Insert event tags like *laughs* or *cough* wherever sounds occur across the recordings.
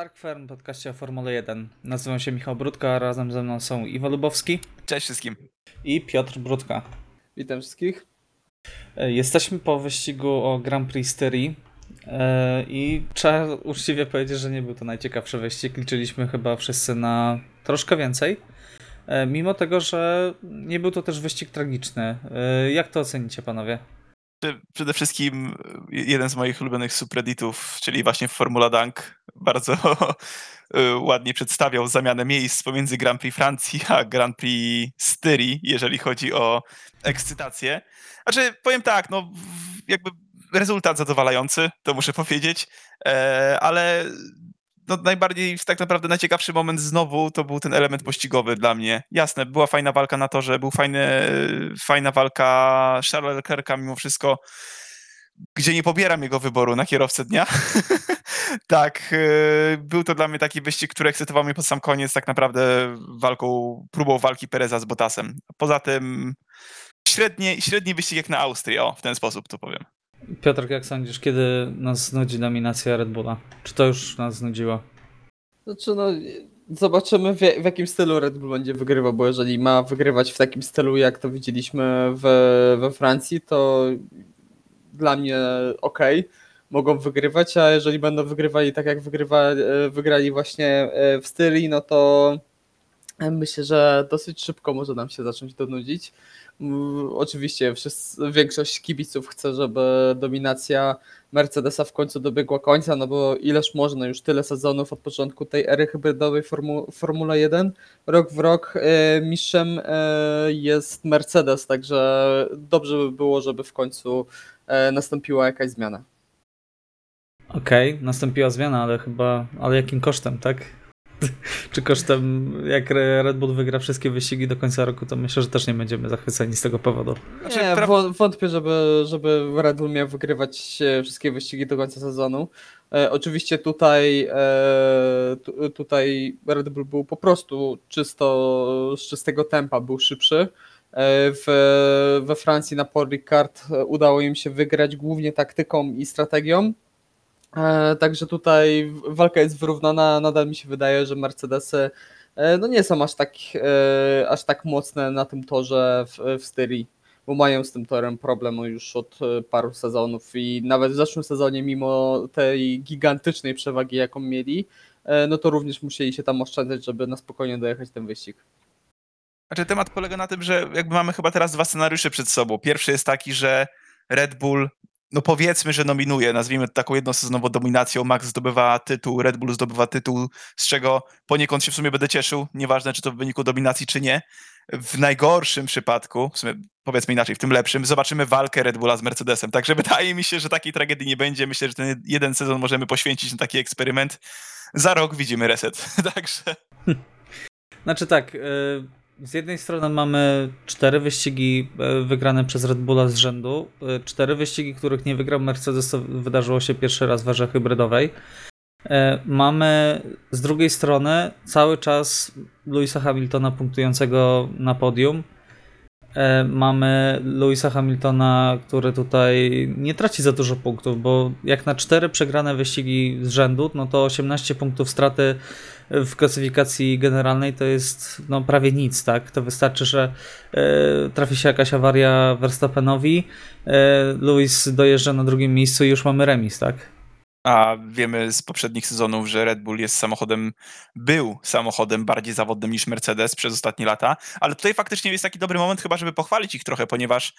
Park Fern, podcaście o Formule 1. Nazywam się Michał Brudka, a razem ze mną są Iwo Lubowski Cześć wszystkim. i Piotr Brudka. Witam wszystkich. E, Jesteśmy po wyścigu o Grand Prix Styrii e, i trzeba uczciwie powiedzieć, że nie był to najciekawszy wyścig. Liczyliśmy chyba wszyscy na troszkę więcej. E, Mimo tego, że nie był to też wyścig tragiczny. Jak to ocenicie, panowie? Przede wszystkim jeden z moich ulubionych subredditów, czyli właśnie Formula Dunk, *laughs* bardzo y, ładnie przedstawiał zamianę miejsc pomiędzy Grand Prix Francji a Grand Prix Styrii, jeżeli chodzi o ekscytację. Znaczy, powiem tak, no jakby rezultat zadowalający, to muszę powiedzieć, e, ale no, najbardziej, tak naprawdę najciekawszy moment znowu to był ten element pościgowy dla mnie. Jasne, była fajna walka na torze, był fajny, fajna walka Charlesa Leclerca mimo wszystko, gdzie nie pobieram jego wyboru na kierowcę dnia. *laughs* tak, e, był to dla mnie taki wyścig, który ekscytował mnie pod sam koniec, tak naprawdę walką, próbą walki Pereza z Bottasem. Poza tym średnie, średni wyścig jak na Austrii, o, w ten sposób to powiem. Piotr, jak sądzisz, kiedy nas znudzi dominacja Red Bulla? Czy to już nas znudziło? Znaczy, no, zobaczymy w, w jakim stylu Red Bull będzie wygrywał, bo jeżeli ma wygrywać w takim stylu, jak to widzieliśmy we, we Francji, to dla mnie ok, mogą wygrywać, a jeżeli będą wygrywali tak jak wygrywa, e, wygrali właśnie e, w Styrii, no to myślę, że dosyć szybko może nam się zacząć to nudzić. Mm, Oczywiście wszyscy, większość kibiców chce, żeby dominacja Mercedesa w końcu dobiegła końca, no bo ileż można już tyle sezonów od początku tej ery hybrydowej Formu, Formula 1. Rok w rok e, mistrzem e, jest Mercedes, także dobrze by było, żeby w końcu e, nastąpiła jakaś zmiana. Okej, nastąpiła zmiana, ale chyba, ale jakim kosztem, tak? *laughs* Czy kosztem, jak Red Bull wygra wszystkie wyścigi do końca roku, to myślę, że też nie będziemy zachwyceni z tego powodu. Znaczy, Nie, pra- wątpię, żeby, żeby Red Bull miał wygrywać e, wszystkie wyścigi do końca sezonu. E, oczywiście tutaj, e, tu, tutaj Red Bull był po prostu czysto z czystego tempa, był szybszy. E, w, we Francji na Paul Ricard e, udało im się wygrać głównie taktyką i strategią. E, Także tutaj walka jest wyrównana. Nadal mi się wydaje, że Mercedesy e, no nie są aż tak, e, aż tak mocne na tym torze w, w Styrii, bo mają z tym torem problem już od paru sezonów i nawet w zeszłym sezonie, mimo tej gigantycznej przewagi, jaką mieli, no to również musieli się tam oszczędzać, żeby na spokojnie dojechać ten wyścig. Znaczy temat polega na tym, że jakby mamy chyba teraz dwa scenariusze przed sobą. Pierwszy jest taki, że Red Bull, no powiedzmy, że nominuje, nazwijmy to taką jednosezonową dominacją, Max zdobywa tytuł, Red Bull zdobywa tytuł, z czego poniekąd się w sumie będę cieszył, nieważne czy to w wyniku dominacji, czy nie. W najgorszym przypadku, w sumie powiedzmy inaczej, w tym lepszym, zobaczymy walkę Red Bulla z Mercedesem. Także *laughs* wydaje mi się, że takiej tragedii nie będzie. Myślę, że ten jeden sezon możemy poświęcić na taki eksperyment. Za rok widzimy reset. *laughs* Także Znaczy tak, y, z jednej strony mamy cztery wyścigi y, wygrane przez Red Bulla z rzędu, y, cztery wyścigi, których nie wygrał Mercedes, wydarzyło się pierwszy raz w erze hybrydowej. Y, Mamy z drugiej strony cały czas Louisa Hamiltona punktującego na podium. Y, Mamy Louisa Hamiltona, który tutaj nie traci za dużo punktów, bo jak na cztery przegrane wyścigi z rzędu, no to 18 punktów straty w klasyfikacji generalnej to jest no, prawie nic, tak? To wystarczy, że e, trafi się jakaś awaria Verstappenowi, e, Lewis dojeżdża na drugim miejscu i już mamy remis, tak? A wiemy z poprzednich sezonów, że Red Bull jest samochodem, był samochodem bardziej zawodnym niż Mercedes przez ostatnie lata, ale tutaj faktycznie jest taki dobry moment chyba, żeby pochwalić ich trochę, ponieważ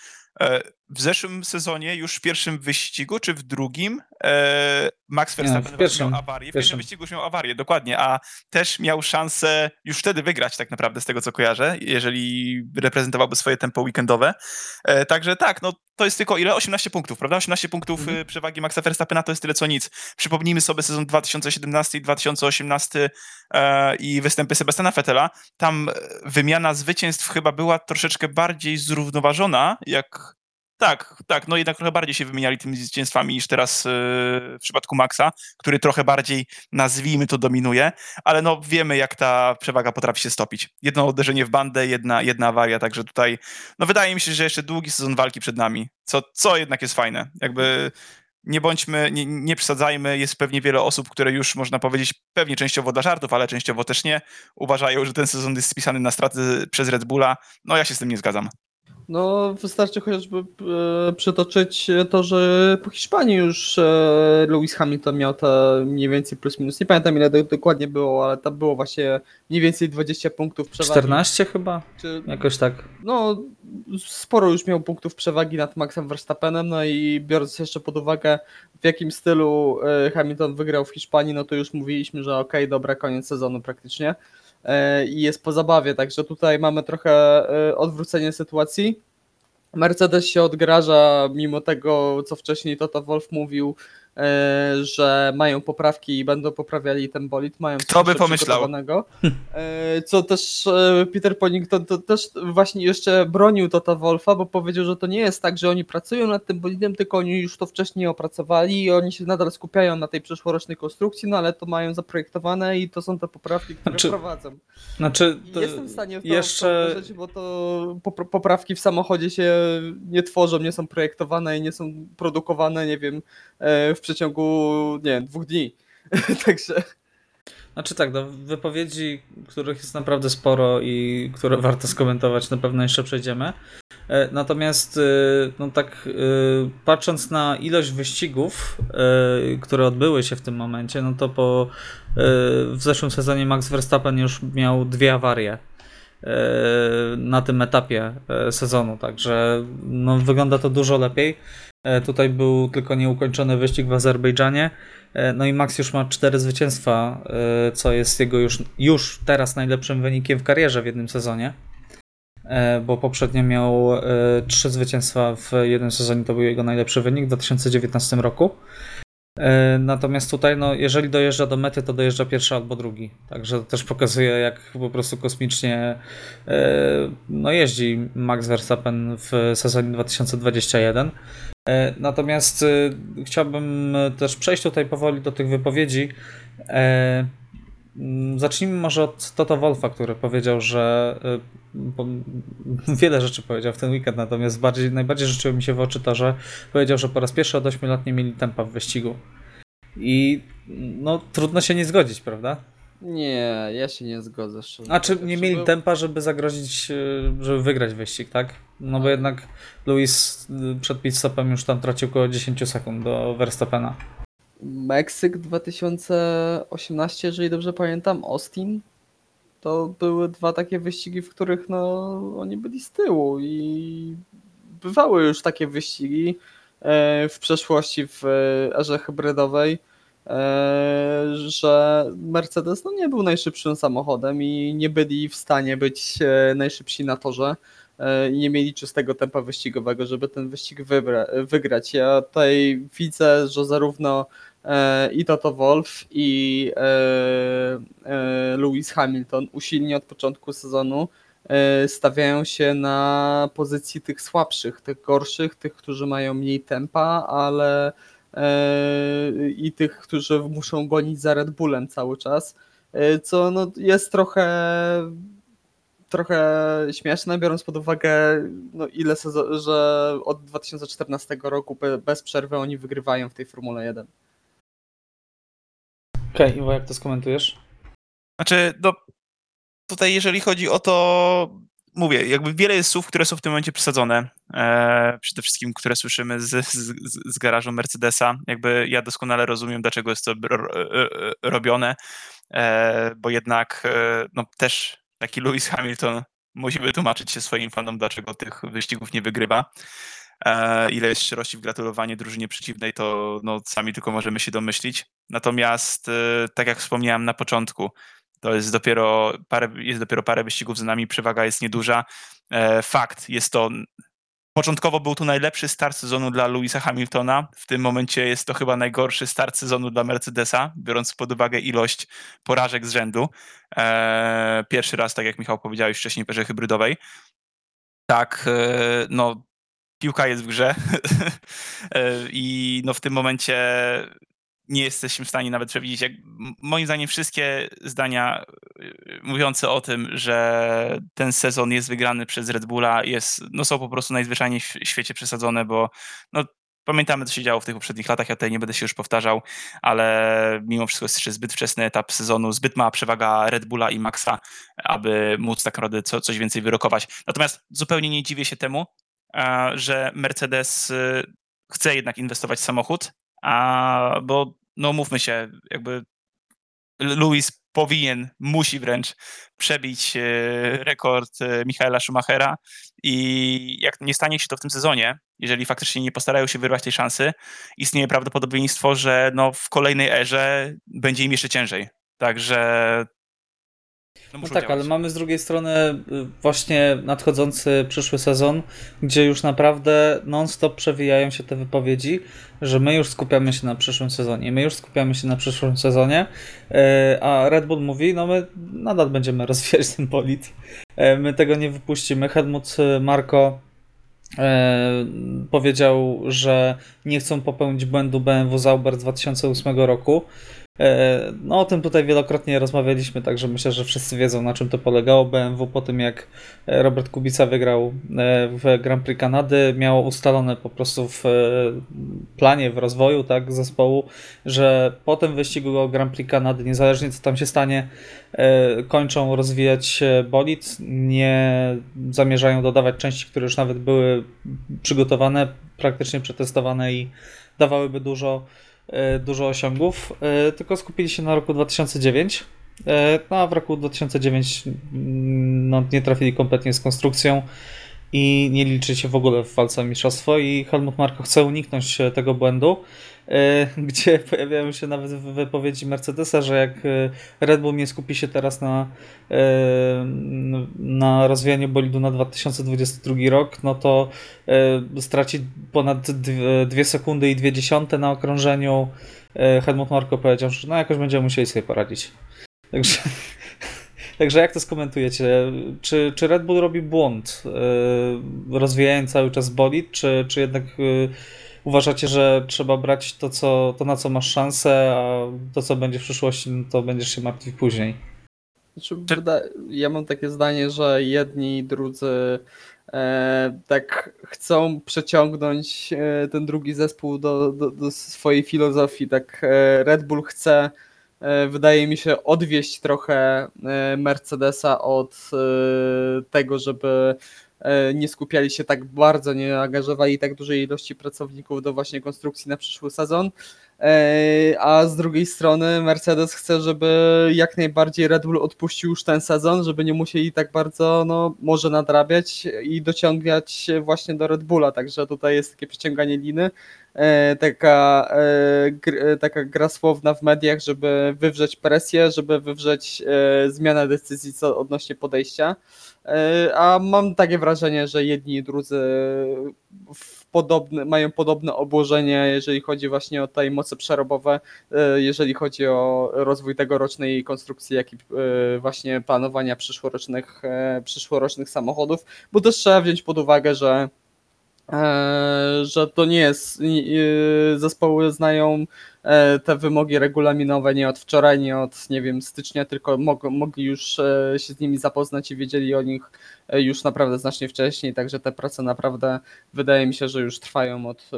w zeszłym sezonie, już w pierwszym wyścigu, czy w drugim, e, Max Verstappen pierwszym. miał awarię. W Pierwszym. wyścigu już miał awarię, dokładnie, a też miał szansę już wtedy wygrać tak naprawdę z tego, co kojarzę, jeżeli reprezentowałby swoje tempo weekendowe. E, także tak, no to jest tylko ile? 18 punktów, prawda? 18 punktów Mhm. przewagi Maxa Verstappena to jest tyle co nic. Przypomnijmy sobie sezon 2017 i 2018 e, i występy Sebastiana Vettela. Tam e, wymiana zwycięstw chyba była troszeczkę bardziej zrównoważona, jak tak, tak, no jednak trochę bardziej się wymieniali tymi zwycięstwami niż teraz e, w przypadku Maxa, który trochę bardziej, nazwijmy to, dominuje, ale no wiemy, jak ta przewaga potrafi się stopić. Jedno uderzenie w bandę, jedna, jedna awaria, także tutaj, no wydaje mi się, że jeszcze długi sezon walki przed nami, co, co jednak jest fajne. Jakby nie bądźmy, nie, nie przesadzajmy, jest pewnie wiele osób, które już można powiedzieć, pewnie częściowo dla żartów, ale częściowo też nie, uważają, że ten sezon jest spisany na straty przez Red Bulla. No ja się z tym nie zgadzam. No, wystarczy chociażby e, przytoczyć to, że po Hiszpanii już e, Lewis Hamilton miał te mniej więcej plus minus. Nie pamiętam ile do, dokładnie było, ale tam było właśnie mniej więcej 20 punktów przewagi. 14 chyba? Czy, Jakoś tak. no, sporo już miał punktów przewagi nad Maxem Verstappenem, no i biorąc jeszcze pod uwagę w jakim stylu e, Hamilton wygrał w Hiszpanii, no to już mówiliśmy, że okej, dobra, koniec sezonu praktycznie i jest po zabawie, także tutaj mamy trochę e, odwrócenie sytuacji. Mercedes się odgraża, mimo tego, co wcześniej Toto Wolf mówił, e, że mają poprawki i będą poprawiali ten bolid, mają coś Kto by pomyślał? E, Co też e, Peter Ponnington to też właśnie jeszcze bronił Tota Wolfa, bo powiedział, że to nie jest tak, że oni pracują nad tym bolidem, tylko oni już to wcześniej opracowali i oni się nadal skupiają na tej przyszłorocznej konstrukcji, no ale to mają zaprojektowane i to są te poprawki, które Znaczy, wprowadzą. Znaczy, Jestem w stanie w to, jeszcze- w uwierzyć, bo to popra- poprawki w samochodzie się nie tworzą, nie są projektowane i nie są produkowane, nie wiem, e, w przeciągu, nie wiem, dwóch dni. *laughs* Także Znaczy tak, do wypowiedzi, których jest naprawdę sporo i które warto skomentować, na pewno jeszcze przejdziemy. E, Natomiast y, no tak y, patrząc na ilość wyścigów, które odbyły się w tym momencie, no to po w zeszłym sezonie Max Verstappen już miał dwie awarie na tym etapie sezonu, także no, wygląda to dużo lepiej. E, Tutaj był tylko nieukończony wyścig w Azerbejdżanie. E, No i Max już ma cztery zwycięstwa, e, co jest jego już, już teraz najlepszym wynikiem w karierze w jednym sezonie. Bo poprzednio miał trzy zwycięstwa w jednym sezonie, to był jego najlepszy wynik w 2019 roku. Natomiast tutaj, no, jeżeli dojeżdża do mety, to dojeżdża pierwszy albo drugi. Także to też pokazuje, jak po prostu kosmicznie no, jeździ Max Verstappen w sezonie 2021. E, Natomiast y, chciałbym też przejść tutaj powoli do tych wypowiedzi. E, mm, Zacznijmy może od Toto Wolfa, który powiedział, że *laughs* wiele rzeczy powiedział w ten weekend, natomiast bardziej, najbardziej rzuciło mi się w oczy to, że powiedział, że po raz pierwszy od 8 lat nie mieli tempa w wyścigu. I no trudno się nie zgodzić, prawda? Nie, ja się nie zgodzę. szczerze Znaczy nie powiedziawszy, mieli tempa, żeby zagrozić, y, żeby wygrać wyścig, tak? No bo jednak Luis y, przed pit stopem już tam tracił około 10 sekund do Verstappena. Meksyk 2018, jeżeli dobrze pamiętam, Austin. To były dwa takie wyścigi, w których no, oni byli z tyłu i bywały już takie wyścigi e, w przeszłości w e, erze hybrydowej, e, że Mercedes no, nie był najszybszym samochodem i nie byli w stanie być e, najszybsi na torze e, i nie mieli czystego tempa wyścigowego, żeby ten wyścig wygrać. Ja tutaj widzę, że zarówno e, i Toto Wolf i Lewis Hamilton usilnie od początku sezonu stawiają się na pozycji tych słabszych, tych gorszych, tych, którzy mają mniej tempa, ale i tych, którzy muszą gonić za Red Bullem cały czas, e, co no, jest trochę trochę śmieszne, biorąc pod uwagę, no, ile sezon, że od 2014 roku be- bez przerwy oni wygrywają w tej Formule 1. Okej, Iwo, jak to skomentujesz? Znaczy, no tutaj jeżeli chodzi o to, mówię, jakby wiele jest słów, które są w tym momencie przesadzone. E, przede wszystkim, które słyszymy z, z, z- garażu Mercedesa. Jakby ja doskonale rozumiem, dlaczego jest to ro, e, e, robione, e, bo jednak e, no, też taki Lewis Hamilton musi wytłumaczyć się swoim fanom, dlaczego tych wyścigów nie wygrywa. E, ile jest szczerości w gratulowanie drużynie przeciwnej, to no, sami tylko możemy się domyślić. Natomiast, tak jak wspomniałem na początku, to jest dopiero parę, jest dopiero parę wyścigów za nami, przewaga jest nieduża. E, fakt, jest to. Początkowo był to najlepszy start sezonu dla Louisa Hamiltona. W tym momencie jest to chyba najgorszy start sezonu dla Mercedesa, biorąc pod uwagę ilość porażek z rzędu. E, pierwszy raz, tak jak Michał powiedziałeś wcześniej, w erze hybrydowej. Tak, e, no, piłka jest w grze *laughs* E, i no, w tym momencie nie jesteśmy w stanie nawet przewidzieć. Jak, moim zdaniem wszystkie zdania y, mówiące o tym, że ten sezon jest wygrany przez Red Bulla jest, no są po prostu najzwyczajniej w świecie przesadzone, bo no, pamiętamy, co się działo w tych poprzednich latach, ja tutaj nie będę się już powtarzał, ale mimo wszystko jest jeszcze zbyt wczesny etap sezonu, zbyt mała przewaga Red Bulla i Maxa, aby móc tak naprawdę co, coś więcej wyrokować. Natomiast zupełnie nie dziwię się temu, że Mercedes y, chce jednak inwestować w samochód, a, bo no mówmy się, jakby Lewis powinien, musi wręcz przebić e, rekord e, Michaela Schumachera i jak nie stanie się to w tym sezonie, jeżeli faktycznie nie postarają się wyrwać tej szansy, istnieje prawdopodobieństwo, że no w kolejnej erze będzie im jeszcze ciężej. Także no, no tak, działać. ale mamy z drugiej strony y, właśnie nadchodzący przyszły sezon, gdzie już naprawdę non-stop przewijają się te wypowiedzi, że my już skupiamy się na przyszłym sezonie, my już skupiamy się na przyszłym sezonie, y, a Red Bull mówi, no my nadal będziemy *laughs* rozwijać ten bolid, y, my tego nie wypuścimy. Helmut Marko powiedział, że nie chcą popełnić błędu BMW Zauber z 2008 roku, no o tym tutaj wielokrotnie rozmawialiśmy, także myślę, że wszyscy wiedzą na czym to polegało. BMW po tym jak e, Robert Kubica wygrał e, w Grand Prix Kanady, miało ustalone po prostu w planie, w rozwoju tak, zespołu, że po tym wyścigu o Grand Prix Kanady, niezależnie co tam się stanie, kończą rozwijać bolid, nie zamierzają dodawać części, które już nawet były przygotowane, praktycznie przetestowane i dawałyby dużo E, dużo osiągów, e, tylko skupili się na roku 2009. E, no a w roku 2009 mm, no, nie trafili kompletnie z konstrukcją i nie liczy się w ogóle w walce o mistrzostwo i Helmut Marko chce uniknąć tego błędu E, *laughs* gdzie pojawiają się nawet wypowiedzi Mercedesa, że jak e, Red Bull nie skupi się teraz na, e, na rozwijaniu bolidu na 2022 rok, no to straci ponad 2 sekundy i 2 dziesiąte na okrążeniu. Helmut Marko powiedział, że no jakoś będziemy musieli sobie poradzić. Także, także jak to skomentujecie? Czy, czy Red Bull robi błąd rozwijając cały czas bolid, czy, czy jednak uważacie, że trzeba brać to, co, to na co masz szansę, a to, co będzie w przyszłości, no to będziesz się martwił później. Znaczy, ja mam takie zdanie, że jedni i drudzy e, tak chcą przeciągnąć e, ten drugi zespół do, do, do swojej filozofii. Tak e, Red Bull chce, e, wydaje mi się, odwieść trochę e, Mercedesa od e, tego, żeby E, nie skupiali się tak bardzo, nie angażowali tak dużej ilości pracowników do właśnie konstrukcji na przyszły sezon. A z drugiej strony Mercedes chce, żeby jak najbardziej Red Bull odpuścił już ten sezon, żeby nie musieli tak bardzo, no może nadrabiać i dociągać właśnie do Red Bulla, także tutaj jest takie przeciąganie liny, taka, taka gra słowna w mediach, żeby wywrzeć presję, żeby wywrzeć zmianę decyzji co odnośnie podejścia. A mam takie wrażenie, że jedni i drudzy podobne, mają podobne obłożenie, jeżeli chodzi właśnie o te moce przerobowe, e, jeżeli chodzi o rozwój tegorocznej konstrukcji, jak i e, właśnie planowania przyszłorocznych, przyszłorocznych samochodów, bo też trzeba wziąć pod uwagę, że że to nie jest, zespoły znają E, te wymogi regulaminowe nie od wczoraj, nie od, nie wiem, stycznia, tylko mog, mogli już e, się z nimi zapoznać i wiedzieli o nich e, już naprawdę znacznie wcześniej, także te prace naprawdę wydaje mi się, że już trwają od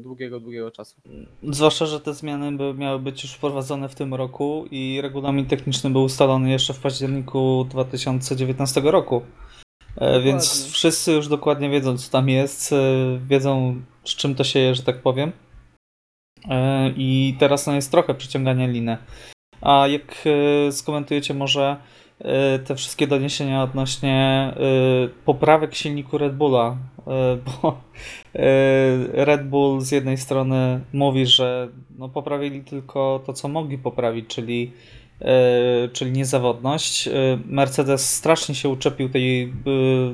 długiego, długiego czasu. Zwłaszcza, że te zmiany miały być już wprowadzone w tym roku i regulamin techniczny był ustalony jeszcze w październiku 2019 roku. Dokładnie. Więc wszyscy już dokładnie wiedzą, co tam jest, wiedzą, z czym to się je, że tak powiem. E, I teraz no, jest trochę przyciągania liny. A jak e, skomentujecie może e, te wszystkie doniesienia odnośnie poprawek silniku Red Bulla, bo Red Bull z jednej strony mówi, że no poprawili tylko to, co mogli poprawić, czyli, czyli niezawodność. Mercedes strasznie się uczepił tej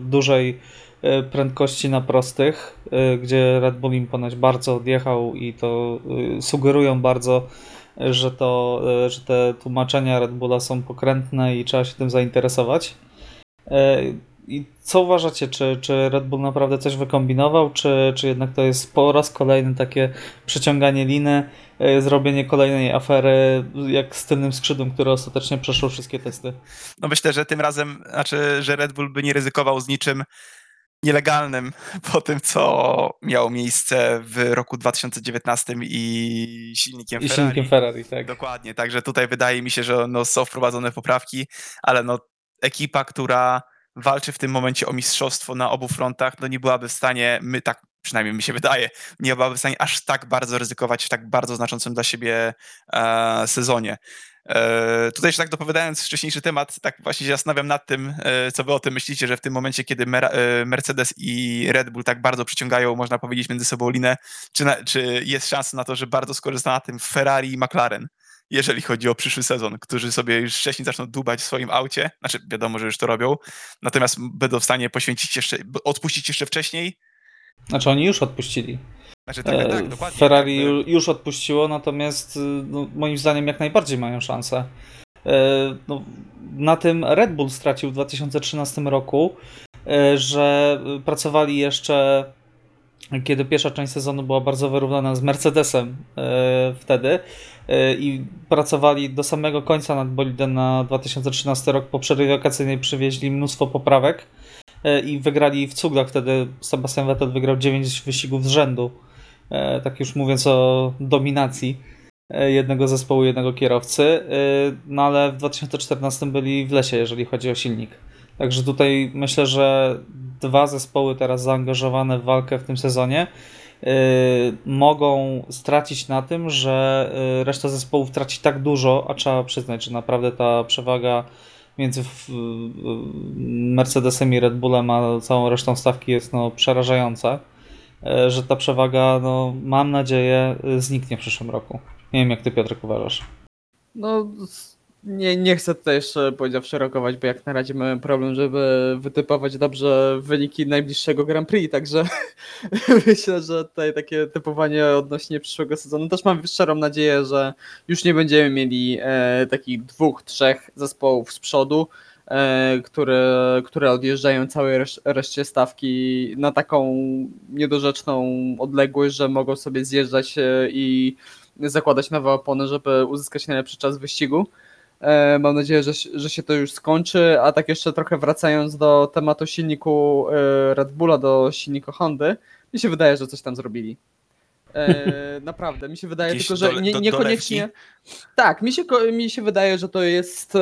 dużej E, prędkości na prostych, e, gdzie Red Bull im ponoć bardzo odjechał i to e, sugerują bardzo, że, to, że te tłumaczenia Red Bulla są pokrętne i trzeba się tym zainteresować. I co uważacie, czy, czy Red Bull naprawdę coś wykombinował, czy, czy jednak to jest po raz kolejny takie przeciąganie liny, zrobienie kolejnej afery, jak z tylnym skrzydłem, które ostatecznie przeszło wszystkie testy? No myślę, że tym razem, znaczy, że Red Bull by nie ryzykował z niczym, nielegalnym po tym, co miało miejsce w roku 2019 i silnikiem I Ferrari. silnikiem Ferrari, tak. Dokładnie, także tutaj wydaje mi się, że no, są wprowadzone poprawki, ale no, ekipa, która walczy w tym momencie o mistrzostwo na obu frontach, no nie byłaby w stanie, my tak przynajmniej mi się wydaje, nie byłaby w stanie aż tak bardzo ryzykować w tak bardzo znaczącym dla siebie e, sezonie. E, tutaj jeszcze tak dopowiadając wcześniejszy temat, tak właśnie się zastanawiam nad tym, e, co wy o tym myślicie, że w tym momencie, kiedy Mer e, Mercedes i Red Bull tak bardzo przyciągają, można powiedzieć, między sobą linę, czy, na, czy jest szansa na to, że bardzo skorzysta na tym Ferrari i McLaren? Jeżeli chodzi o przyszły sezon, którzy sobie już wcześniej zaczną dubać w swoim aucie, znaczy wiadomo, że już to robią, natomiast będą w stanie poświęcić jeszcze, odpuścić jeszcze wcześniej. Znaczy oni już odpuścili. Znaczy tak, tak, E, dokładnie. Ferrari tak, ju- już odpuściło, natomiast y, no, moim zdaniem jak najbardziej mają szansę. E, No, na tym Red Bull stracił w 2013 roku, e, że pracowali jeszcze, kiedy pierwsza część sezonu była bardzo wyrównana z Mercedesem wtedy i pracowali do samego końca nad bolidem na 2013 rok. Po przerwie wakacyjnej przywieźli mnóstwo poprawek e, i wygrali w cugach. Wtedy Sebastian Vettel wygrał 9 wyścigów z rzędu. E, tak już mówiąc o dominacji e, jednego zespołu, jednego kierowcy. E, No ale w 2014 byli w lesie, jeżeli chodzi o silnik. Także tutaj myślę, że dwa zespoły teraz zaangażowane w walkę w tym sezonie e, mogą stracić na tym, że e, reszta zespołów traci tak dużo, a trzeba przyznać, że naprawdę ta przewaga między Mercedesem i Red Bullem a całą resztą stawki jest no, przerażająca e, że ta przewaga, no, mam nadzieję, y, zniknie w przyszłym roku. Nie wiem, jak ty, Piotrek, uważasz. No, nie, nie chcę tutaj jeszcze powiedziawszy rokować, bo jak na razie mamy problem, żeby wytypować dobrze wyniki najbliższego Grand Prix, także *laughs* myślę, że tutaj takie typowanie odnośnie przyszłego sezonu też mam szczerą nadzieję, że już nie będziemy mieli e, takich dwóch, trzech zespołów z przodu, e, które, które odjeżdżają całej resz- reszcie stawki na taką niedorzeczną odległość, że mogą sobie zjeżdżać e, i zakładać nowe opony, żeby uzyskać najlepszy czas wyścigu. E, Mam nadzieję, że, że się to już skończy. A tak jeszcze trochę wracając do tematu silniku e, Red Bulla, do silniku Hondy, mi się wydaje, że coś tam zrobili. E, naprawdę, mi się wydaje tylko, że nie, do- niekoniecznie. Tak, mi się, mi się wydaje, że to jest e,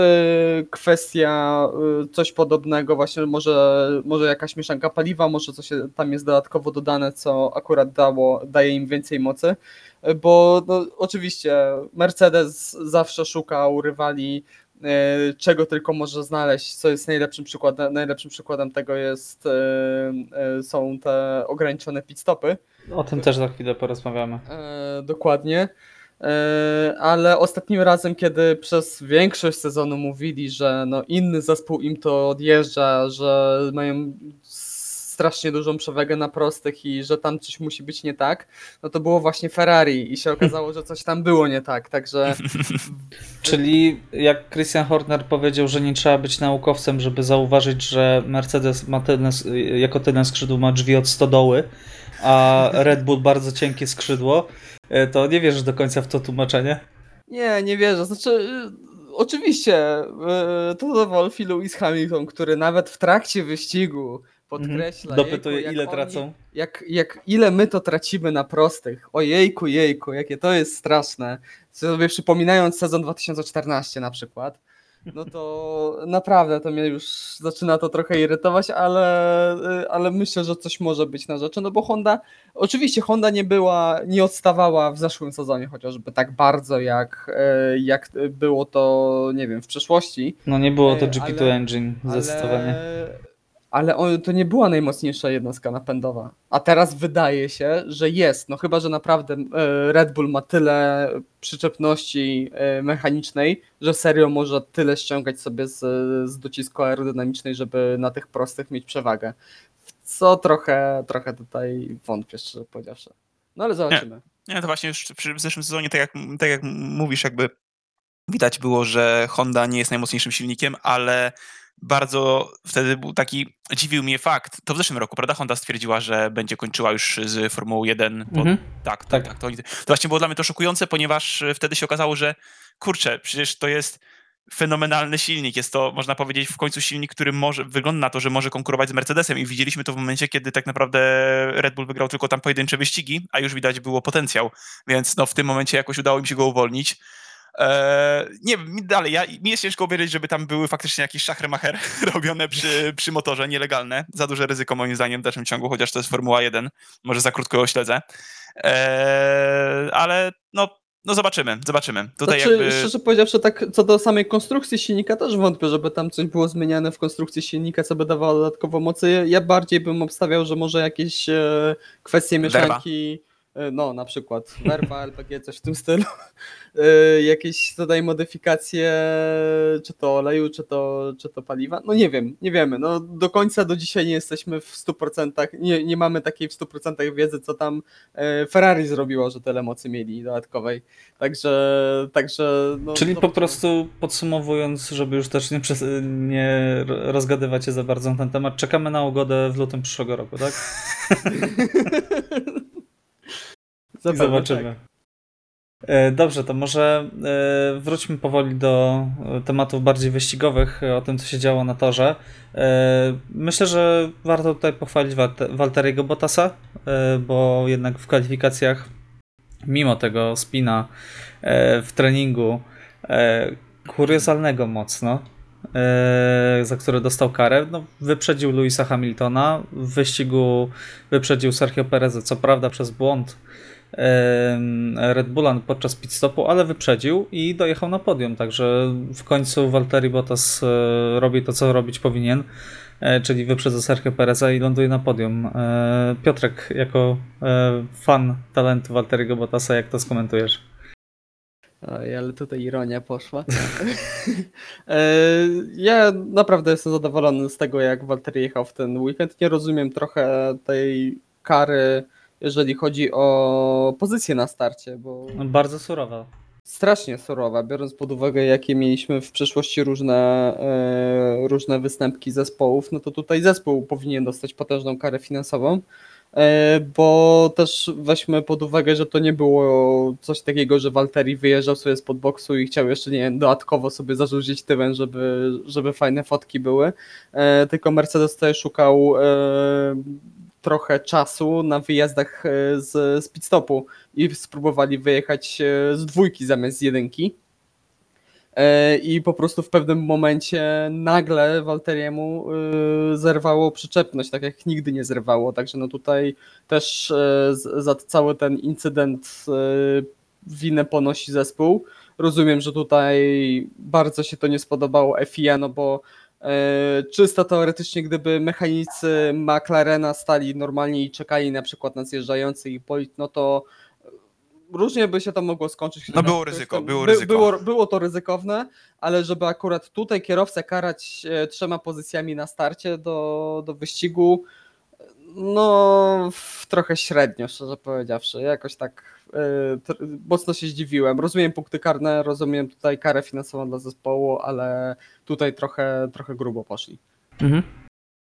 kwestia e, coś podobnego, właśnie może, może jakaś mieszanka paliwa, może coś tam jest dodatkowo dodane, co akurat dało, daje im więcej mocy, E, bo no, oczywiście Mercedes zawsze szukał rywali, czego tylko może znaleźć, co jest najlepszym przykładem, najlepszym przykładem tego jest, e, e, są te ograniczone pit stopy, O tym też za chwilę porozmawiamy. E, dokładnie. E, ale ostatnim razem, kiedy przez większość sezonu mówili, że no inny zespół im to odjeżdża, że mają strasznie dużą przewagę na prostych i że tam coś musi być nie tak, no to było właśnie Ferrari i się okazało, że coś tam było nie tak, także *laughs* Czyli jak Christian Horner powiedział, że nie trzeba być naukowcem, żeby zauważyć, że Mercedes ma jako tylne skrzydło ma drzwi od stodoły, a Red Bull bardzo cienkie skrzydło, e, to nie wierzysz do końca w to tłumaczenie? Nie, nie wierzę. Znaczy, y, oczywiście, y, to Wolf i Lewis Hamilton, który nawet w trakcie wyścigu podkreśla, Mhm. Dopytuje, jejku, jak ile oni- tracą. Jak, jak ile my to tracimy na prostych. Ojejku, jejku, jakie to jest straszne. Sobie przypominając sezon 2014 na przykład, no to *laughs* naprawdę to mnie już zaczyna to trochę irytować, ale, y, ale myślę, że coś może być na rzeczy, no bo Honda, oczywiście Honda nie była, nie odstawała w zeszłym sezonie chociażby tak bardzo jak, y, jak było to, nie wiem, w przeszłości. No nie było to E, GP2 ale- Engine, zdecydowanie. Ale, on, to nie była najmocniejsza jednostka napędowa. A teraz wydaje się, że jest. No chyba, że naprawdę e, Red Bull ma tyle przyczepności e, mechanicznej, że serio może tyle ściągać sobie z, z docisku aerodynamicznej, żeby na tych prostych mieć przewagę. Co trochę, trochę tutaj wątpię, szczerze powiedziawszy. No ale zobaczymy. Nie, to właśnie już w zeszłym sezonie, tak jak, tak jak mówisz, jakby widać było, że Honda nie jest najmocniejszym silnikiem, ale bardzo wtedy był taki, dziwił mnie fakt, to w zeszłym roku, prawda, Honda stwierdziła, że będzie kończyła już z Formułą 1, po, Mhm. tak, tak, Tak. tak, to, to właśnie było dla mnie to szokujące, ponieważ e, wtedy się okazało, że kurczę, przecież to jest fenomenalny silnik. Jest to, można powiedzieć, w końcu silnik, który może, wygląda na to, że może konkurować z Mercedesem i widzieliśmy to w momencie, kiedy tak naprawdę Red Bull wygrał tylko tam pojedyncze wyścigi, a już widać było potencjał, więc no w tym momencie jakoś udało mi się go uwolnić. Eee, nie wiem, dalej, ja, mi jest ciężko uwierzyć, żeby tam były faktycznie jakieś szachremacher *laughs* robione przy, przy motorze, nielegalne. Za duże ryzyko moim zdaniem w dalszym ciągu, chociaż to jest Formuła 1. Może za krótko ją śledzę. Eee, ale no, no zobaczymy, zobaczymy. Tutaj znaczy, jakby... szczerze powiedziawszy, tak co do samej konstrukcji silnika też wątpię, żeby tam coś było zmieniane w konstrukcji silnika, co by dawało dodatkowo mocy. Ja bardziej bym obstawiał, że może jakieś e, kwestie mieszanki, no na przykład werwa, LPG, *laughs* coś w tym stylu, e, jakieś tutaj modyfikacje, czy to oleju, czy to, czy to paliwa, no nie wiem, nie wiemy, no do końca do dzisiaj nie jesteśmy w 100%, nie, nie mamy takiej w 100% wiedzy, co tam e, Ferrari zrobiło, że tyle mocy mieli dodatkowej, także, także no, Czyli po zobaczymy. prostu podsumowując, żeby już też nie, przes- nie rozgadywać się za bardzo na ten temat, czekamy na ugodę w lutym przyszłego roku, tak? *laughs* I zobaczymy. tak. E, Dobrze, to może e, wróćmy powoli do e, tematów bardziej wyścigowych, o tym, co się działo na torze. Myślę, że warto tutaj pochwalić Walte- Walteriego Bottasa, bo jednak w kwalifikacjach, mimo tego spina w treningu, kuriozalnego mocno, za który dostał karę, no, wyprzedził Louisa Hamiltona, w wyścigu wyprzedził Sergio Perez, co prawda przez błąd Red Bulla podczas pit stopu, ale wyprzedził i dojechał na podium, także w końcu Valtteri Bottas e, robi to, co robić powinien, e, czyli wyprzedza Sergio Pereza i ląduje na podium. E, Piotrek, jako fan talentu Valtteriego Bottasa, jak to skomentujesz? Oj, ale tutaj ironia poszła. *laughs* Ja naprawdę jestem zadowolony z tego, jak Walter jechał w ten weekend. Nie rozumiem trochę tej kary, jeżeli chodzi o pozycję na starcie, bo No, bardzo surowa. strasznie surowa, biorąc pod uwagę, jakie mieliśmy w przeszłości różne, e, różne występki zespołów, no to tutaj zespół powinien dostać potężną karę finansową. E, Bo też weźmy pod uwagę, że to nie było coś takiego, że Walteri wyjeżdżał sobie spod boksu i chciał jeszcze nie wiem, dodatkowo sobie zarzucić tyłem, żeby, żeby fajne fotki były. E, Tylko Mercedes tutaj szukał e, trochę czasu na wyjazdach e, z, z pit stopu i spróbowali wyjechać e, z dwójki zamiast z jedynki. E, I po prostu w pewnym momencie nagle Walteriemu zerwało przyczepność, tak jak nigdy nie zerwało. Także no tutaj też za cały ten incydent winę ponosi zespół. Rozumiem, że tutaj bardzo się to nie spodobało FIA, no bo czysto teoretycznie, gdyby mechanicy McLarena stali normalnie i czekali na przykład na zjeżdżający i polit, no to różnie by się to mogło skończyć. No było ryzyko, było by, ryzyko. Było, było to ryzykowne, ale żeby akurat tutaj kierowcę karać e, trzema pozycjami na starcie do, do wyścigu, no trochę średnio, szczerze powiedziawszy. Jakoś tak e, mocno się zdziwiłem. Rozumiem punkty karne, rozumiem tutaj karę finansową dla zespołu, ale tutaj trochę, trochę grubo poszli. Mhm.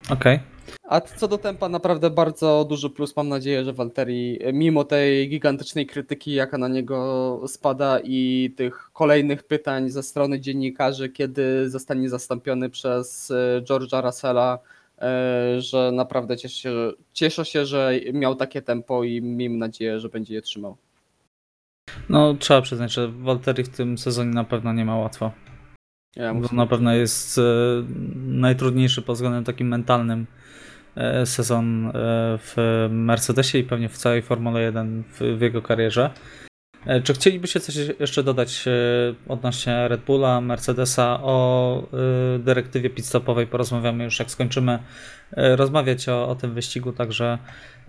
Okej. A co do tempa, naprawdę bardzo duży plus. Mam nadzieję, że Walteri, mimo tej gigantycznej krytyki, jaka na niego spada i tych kolejnych pytań ze strony dziennikarzy, kiedy zostanie zastąpiony przez e, George'a Russella, e, że naprawdę cieszę się, cieszę się, że miał takie tempo i miejmy nadzieję, że będzie je trzymał. No, trzeba przyznać, że Walteri w tym sezonie na pewno nie ma łatwo. Ja muszę- na pewno jest e, najtrudniejszy pod względem takim mentalnym e, sezon e, w Mercedesie i pewnie w całej Formule 1 w, w jego karierze. E, Czy chcielibyście coś jeszcze dodać e, odnośnie Red Bulla, Mercedesa, o e, dyrektywie pitstopowej? Porozmawiamy już jak skończymy rozmawiać o, o tym wyścigu, także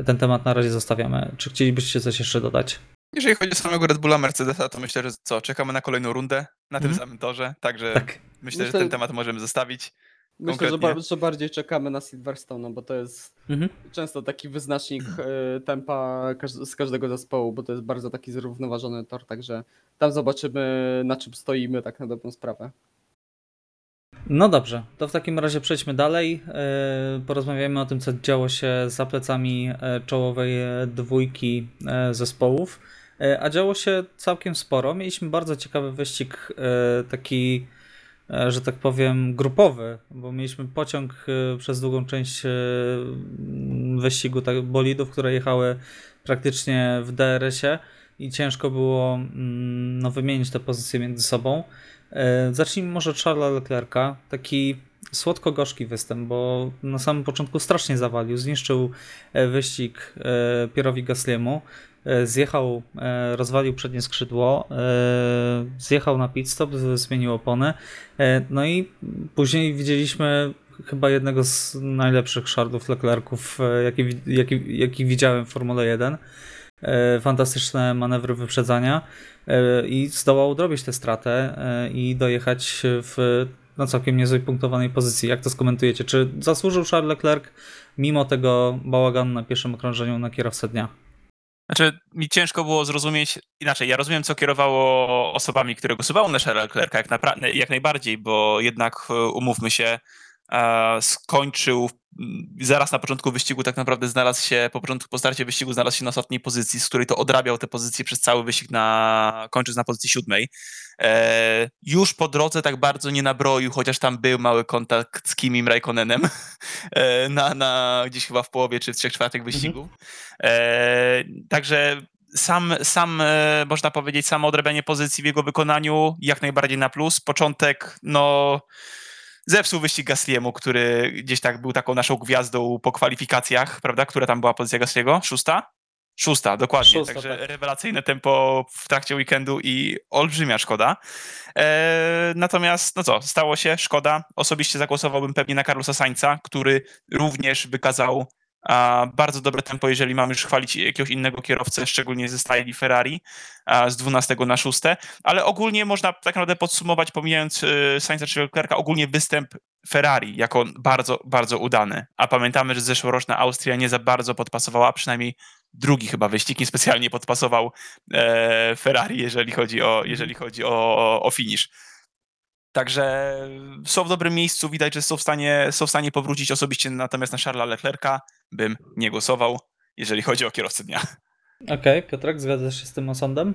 ten temat na razie zostawiamy. Czy chcielibyście coś jeszcze dodać? Jeżeli chodzi o samego Red Bulla Mercedesa, to myślę, że co, czekamy na kolejną rundę na tym Mhm. samym torze, także Tak. myślę, Myślę- że ten temat możemy zostawić. Myślę, że, konkretnie. bar- że bardziej czekamy na Silverstone, no bo to jest Mhm. często taki wyznacznik e, tempa każ- z każdego zespołu, bo to jest bardzo taki zrównoważony tor, także tam zobaczymy na czym stoimy tak na dobrą sprawę. No dobrze, to w takim razie przejdźmy dalej. E, Porozmawiajmy o tym, co działo się za plecami e, czołowej dwójki zespołów. E, A działo się całkiem sporo. Mieliśmy bardzo ciekawy wyścig, e, taki e, że tak powiem, grupowy, bo mieliśmy pociąg przez długą część wyścigu tak, bolidów, które jechały praktycznie w DRS-ie i ciężko było mm, no, wymienić te pozycje między sobą. Zacznijmy może od Charlesa Leclerca. Taki słodko-gorzki występ, bo na samym początku strasznie zawalił. Zniszczył e, wyścig e, Pierowi Gasliemu. E, Zjechał, rozwalił przednie skrzydło, zjechał na pit stop, zmienił opony. No i później widzieliśmy chyba jednego z najlepszych szardów Leclerców, jaki, jaki, jaki widziałem w Formule 1. E, Fantastyczne manewry wyprzedzania i zdołał odrobić tę stratę i dojechać w na całkiem niezłej punktowanej pozycji. Jak to skomentujecie? Czy zasłużył Charles Leclerc mimo tego bałaganu na pierwszym okrążeniu na kierowcę dnia? Znaczy, mi ciężko było zrozumieć, inaczej, ja rozumiem, co kierowało osobami, które głosowały na Charlesa Leclerca, jak, jak najbardziej, bo jednak, e, umówmy się, skończył mm, zaraz na początku wyścigu tak naprawdę znalazł się, po początku, po starcie wyścigu znalazł się na ostatniej pozycji, z której to odrabiał te pozycje przez cały wyścig, na, kończąc na pozycji siódmej. E, już po drodze tak bardzo nie nabroił, chociaż tam był mały kontakt z Kimim Raikkonenem *laughs* e, na, na gdzieś chyba w połowie czy w trzech czwartych wyścigu. E, także sam, sam e, można powiedzieć, samo odrabianie pozycji w jego wykonaniu jak najbardziej na plus. Początek, no zepsuł wyścig Gasliemu, który gdzieś tak był taką naszą gwiazdą po kwalifikacjach, prawda? Która tam była pozycja Gasliego? Szósta? Szósta, dokładnie. Szósta, Także tak. rewelacyjne tempo w trakcie weekendu i olbrzymia szkoda. E, natomiast, no co, stało się, szkoda. Osobiście zagłosowałbym pewnie na Carlosa Sainza, który również wykazał bardzo dobre tempo, jeżeli mamy już chwalić jakiegoś innego kierowcę, szczególnie ze stajli Ferrari z 12 na 6. Ale ogólnie można tak naprawdę podsumować, pomijając y, Sainza czy Leclerca, ogólnie występ Ferrari jako bardzo, bardzo udany. A pamiętamy, że zeszłoroczna Austria nie za bardzo podpasowała, przynajmniej drugi chyba wyścig niespecjalnie podpasował e, Ferrari, jeżeli chodzi o, jeżeli chodzi o, o finish. Także są w dobrym miejscu, widać, że są w stanie, są w stanie powrócić osobiście, natomiast na Charlesa Leclerca bym nie głosował, jeżeli chodzi o kierowcę dnia. Okej, Piotrek, zgadzasz się z tym osądem?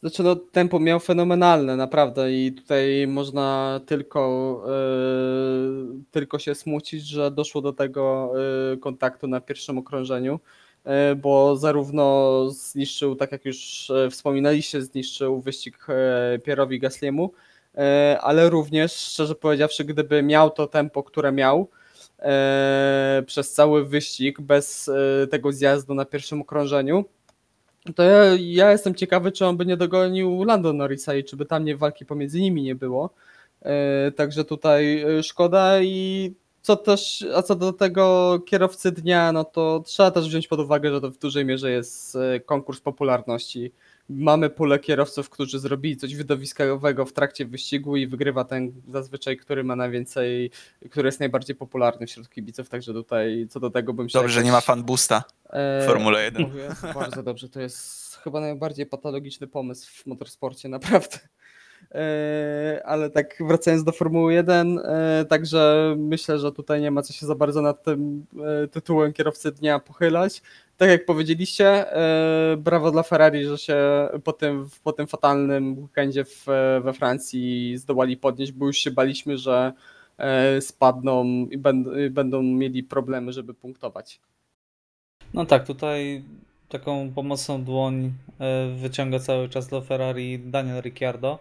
Znaczy no, tempo miał fenomenalne, naprawdę i tutaj można tylko, yy, tylko się smucić, że doszło do tego yy, kontaktu na pierwszym okrążeniu, yy, bo zarówno zniszczył, tak jak już wspominaliście, zniszczył wyścig yy, Pierowi Gasliemu, yy, ale również, szczerze powiedziawszy, gdyby miał to tempo, które miał, yy, przez cały wyścig bez yy, tego zjazdu na pierwszym okrążeniu, to ja, ja jestem ciekawy, czy on by nie dogonił Lando Norrisa i czy by tam nie walki pomiędzy nimi nie było. E, Także tutaj e, szkoda i co też, a co do tego kierowcy dnia, no to trzeba też wziąć pod uwagę, że to w dużej mierze jest e, konkurs popularności. Mamy pulę kierowców, którzy zrobili coś widowiskowego w trakcie wyścigu i wygrywa ten zazwyczaj, który ma najwięcej, który jest najbardziej popularny wśród kibiców, także tutaj co do tego bym się Dobrze, że nie ma fan boosta E, w Formule 1. Mówię, bardzo dobrze, to jest chyba najbardziej patologiczny pomysł w motorsporcie, naprawdę. E, Ale tak wracając do Formuły 1, e, także myślę, że tutaj nie ma co się za bardzo nad tym tytułem kierowcy dnia pochylać. Tak jak powiedzieliście, e, brawo dla Ferrari, że się po tym, po tym fatalnym weekendzie w, we Francji zdołali podnieść, bo już się baliśmy, że e, spadną i będą, mieli problemy, żeby punktować. No tak, tutaj taką pomocną dłoń e, wyciąga cały czas do Ferrari Daniel Ricciardo,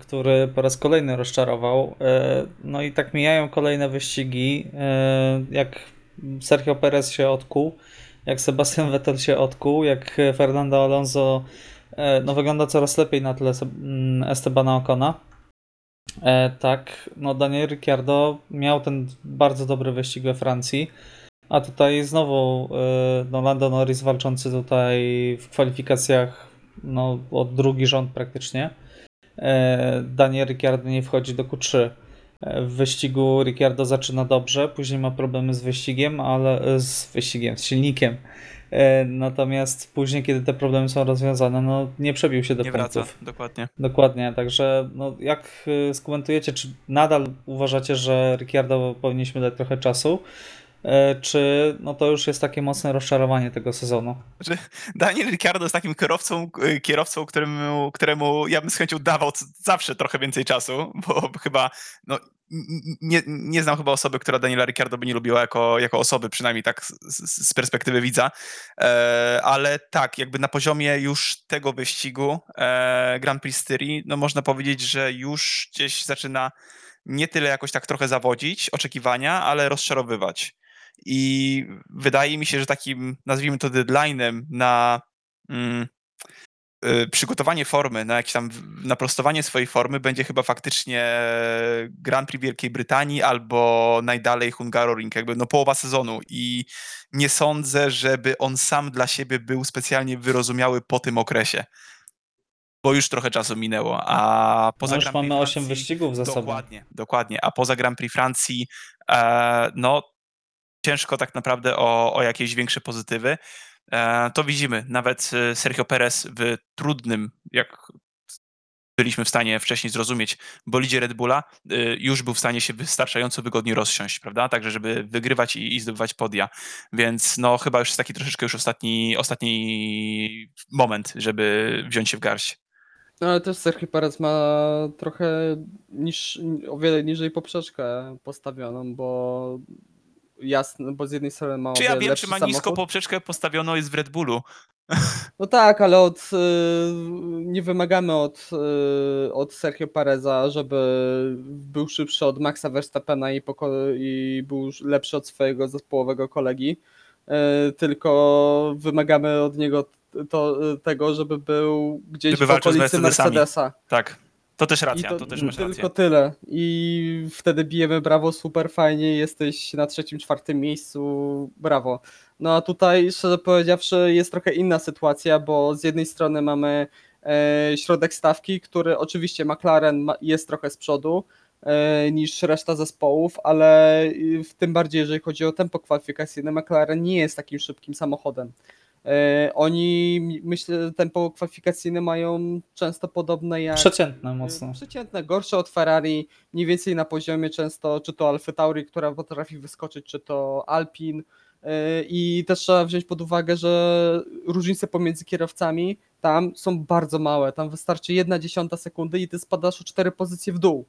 który po raz kolejny rozczarował. No i tak mijają kolejne wyścigi, jak Sergio Perez się odkuł, jak Sebastian Vettel się odkuł, jak Fernando Alonso e, no wygląda coraz lepiej na tle mm, Estebana Ocona. E, tak, no Daniel Ricciardo miał ten bardzo dobry wyścig we Francji. A tutaj znowu y, no, Lando Norris walczący tutaj w kwalifikacjach no, od drugi rząd praktycznie. E, Daniel Ricciardo nie wchodzi do Q3. E, W wyścigu Ricciardo zaczyna dobrze, później ma problemy z wyścigiem, ale e, z wyścigiem, z silnikiem. E, Natomiast później, kiedy te problemy są rozwiązane, no nie przebił się do Nie punktów. wraca, dokładnie. Dokładnie, także no, jak skomentujecie, czy nadal uważacie, że Ricciardo powinniśmy dać trochę czasu? E, czy no to już jest takie mocne rozczarowanie tego sezonu. Daniel Ricciardo jest takim kierowcą, y, kierowcą któremu, któremu ja bym z chęcią dawał zawsze trochę więcej czasu, bo chyba no, nie, nie znam chyba osoby, która Daniela Ricciardo by nie lubiła jako, jako osoby, przynajmniej tak z z perspektywy widza. E, ale tak, jakby na poziomie już tego wyścigu e, Grand Prix Styrii, no można powiedzieć, że już gdzieś zaczyna nie tyle jakoś tak trochę zawodzić oczekiwania, ale rozczarowywać. I wydaje mi się, że takim, nazwijmy to deadline'em na mm, y, przygotowanie formy, na jakieś tam naprostowanie swojej formy będzie chyba faktycznie Grand Prix Wielkiej Brytanii albo najdalej Hungaroring, jakby no połowa sezonu i nie sądzę, żeby on sam dla siebie był specjalnie wyrozumiały po tym okresie. Bo już trochę czasu minęło, a poza No już Grand Prix mamy 8 Francji- wyścigów za sobą. Dokładnie, dokładnie. A poza Grand Prix Francji, e, no ciężko tak naprawdę o, o jakieś większe pozytywy. E, to widzimy. Nawet e, Sergio Perez w trudnym, jak byliśmy w stanie wcześniej zrozumieć, bolidzie Red Bulla, e, już był w stanie się wystarczająco wygodnie rozsiąść, prawda? Także, żeby wygrywać i, i zdobywać podia. Więc no chyba już jest taki troszeczkę już ostatni, ostatni moment, żeby wziąć się w garść. No ale też Sergio Perez ma trochę niż, o wiele niżej poprzeczkę postawioną, bo jasne, bo z jednej strony ma Czy ja wiem, czy ma nisko samochód. poprzeczkę postawioną jest w Red Bullu? *laughs* No tak, ale od, y, nie wymagamy od, y, od Sergio Pereza, żeby był szybszy od Maxa Verstappena i, i był lepszy od swojego zespołowego kolegi, y, tylko wymagamy od niego to, tego, żeby był gdzieś Żeby w okolicy. Mercedesa. Tak. To też racja, to, to, też masz tylko rację. tyle. I wtedy bijemy brawo, super fajnie, jesteś na trzecim, czwartym miejscu, brawo. No a tutaj, szczerze powiedziawszy, jest trochę inna sytuacja, bo z jednej strony mamy e, środek stawki, który oczywiście McLaren ma, jest trochę z przodu e, niż reszta zespołów, ale y, w tym bardziej, jeżeli chodzi o tempo kwalifikacyjne, McLaren nie jest takim szybkim samochodem. E, oni, myślę, tempo kwalifikacyjne mają często podobne jak Przeciętne mocno. Przeciętne, gorsze od Ferrari, mniej więcej na poziomie często, czy to Alfa Tauri, która potrafi wyskoczyć, czy to Alpin. Yy, I też trzeba wziąć pod uwagę, że różnice pomiędzy kierowcami tam są bardzo małe. Tam wystarczy jedna dziesiąta sekundy i ty spadasz o cztery pozycje w dół.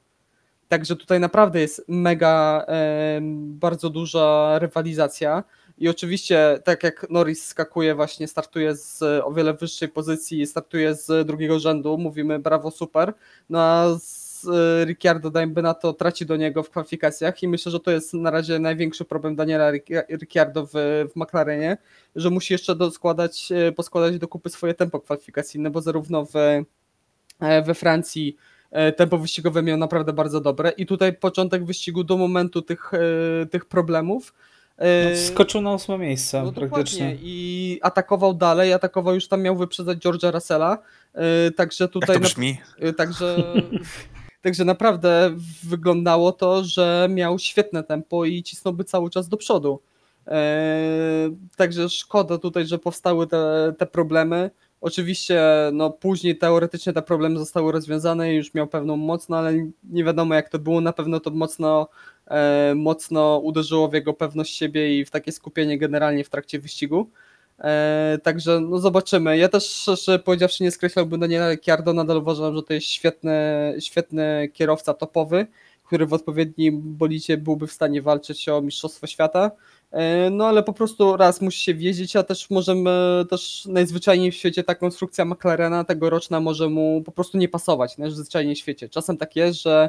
Także tutaj naprawdę jest mega, bardzo duża rywalizacja. I oczywiście, tak jak Norris skakuje, właśnie startuje z o wiele wyższej pozycji, startuje z drugiego rzędu, mówimy brawo, super. No a z e, Ricciardo, na to, traci do niego w kwalifikacjach i myślę, że to jest na razie największy problem Daniela Ric- Ricciardo w, w McLarenie, że musi jeszcze doskładać, e, poskładać do kupy swoje tempo kwalifikacyjne, bo zarówno w, e, we Francji e, tempo wyścigowe miał naprawdę bardzo dobre i tutaj początek wyścigu do momentu tych, e, tych problemów No, skoczył na ósme miejsce no praktycznie. dokładnie i atakował dalej, atakował już tam miał wyprzedzać George'a Russella, e, także Jak tutaj to na, brzmi? e, także, *laughs* także naprawdę wyglądało to, że miał świetne tempo i cisnąłby cały czas do przodu. Także szkoda tutaj, że powstały te, te problemy. Oczywiście no, później teoretycznie te problemy zostały rozwiązane i już miał pewną moc, no ale nie wiadomo jak to było. Na pewno to mocno, e, mocno uderzyło w jego pewność siebie i w takie skupienie generalnie w trakcie wyścigu. E, także no zobaczymy. Ja też szczerze powiedziawszy nie skreślałbym Daniela Ricciardo, nadal uważam, że to jest świetny, świetny kierowca topowy, który w odpowiednim bolicie byłby w stanie walczyć o Mistrzostwo Świata. E, No ale po prostu raz musi się wjeździć, a też możemy, też najzwyczajniej w świecie ta konstrukcja McLarena tegoroczna może mu po prostu nie pasować, najzwyczajniej w świecie. Czasem tak jest, że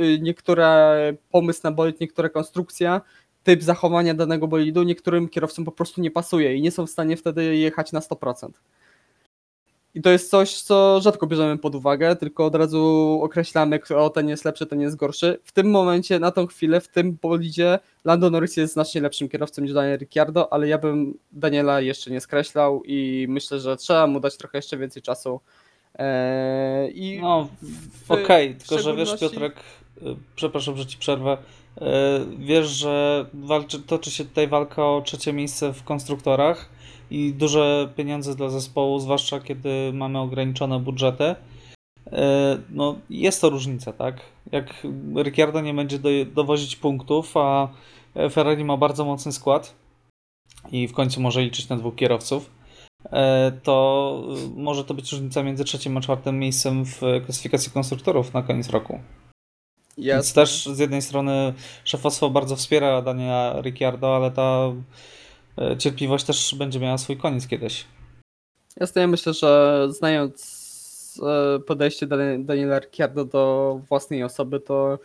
y, niektóre pomysł na bolid, niektóra konstrukcja, typ zachowania danego bolidu niektórym kierowcom po prostu nie pasuje i nie są w stanie wtedy jechać na 100%. I to jest coś, co rzadko bierzemy pod uwagę, tylko od razu określamy, o ten jest lepszy, ten jest gorszy. W tym momencie, na tą chwilę, w tym bolidzie Lando Norris jest znacznie lepszym kierowcą niż Daniel Ricciardo, ale ja bym Daniela jeszcze nie skreślał i myślę, że trzeba mu dać trochę jeszcze więcej czasu. Eee, I No, okej, tylko że wiesz szczególności- Piotrek, y, przepraszam, że ci przerwę, y, wiesz, że walczy, toczy się tutaj walka o trzecie miejsce w konstruktorach i duże pieniądze dla zespołu, zwłaszcza kiedy mamy ograniczone budżety. Y, No, jest to różnica, tak? Jak Ricciardo nie będzie do, dowozić punktów, a e, Ferrari ma bardzo mocny skład i w końcu może liczyć na dwóch kierowców, e, to e, może to być różnica między trzecim a czwartym miejscem w klasyfikacji konstruktorów na koniec roku. Więc Jasne. też z jednej strony szefostwo bardzo wspiera Daniela Ricciardo, ale ta e, cierpliwość też będzie miała swój koniec kiedyś. Ja myślę, że znając e, podejście Dan- Daniela Ricciardo do własnej osoby, to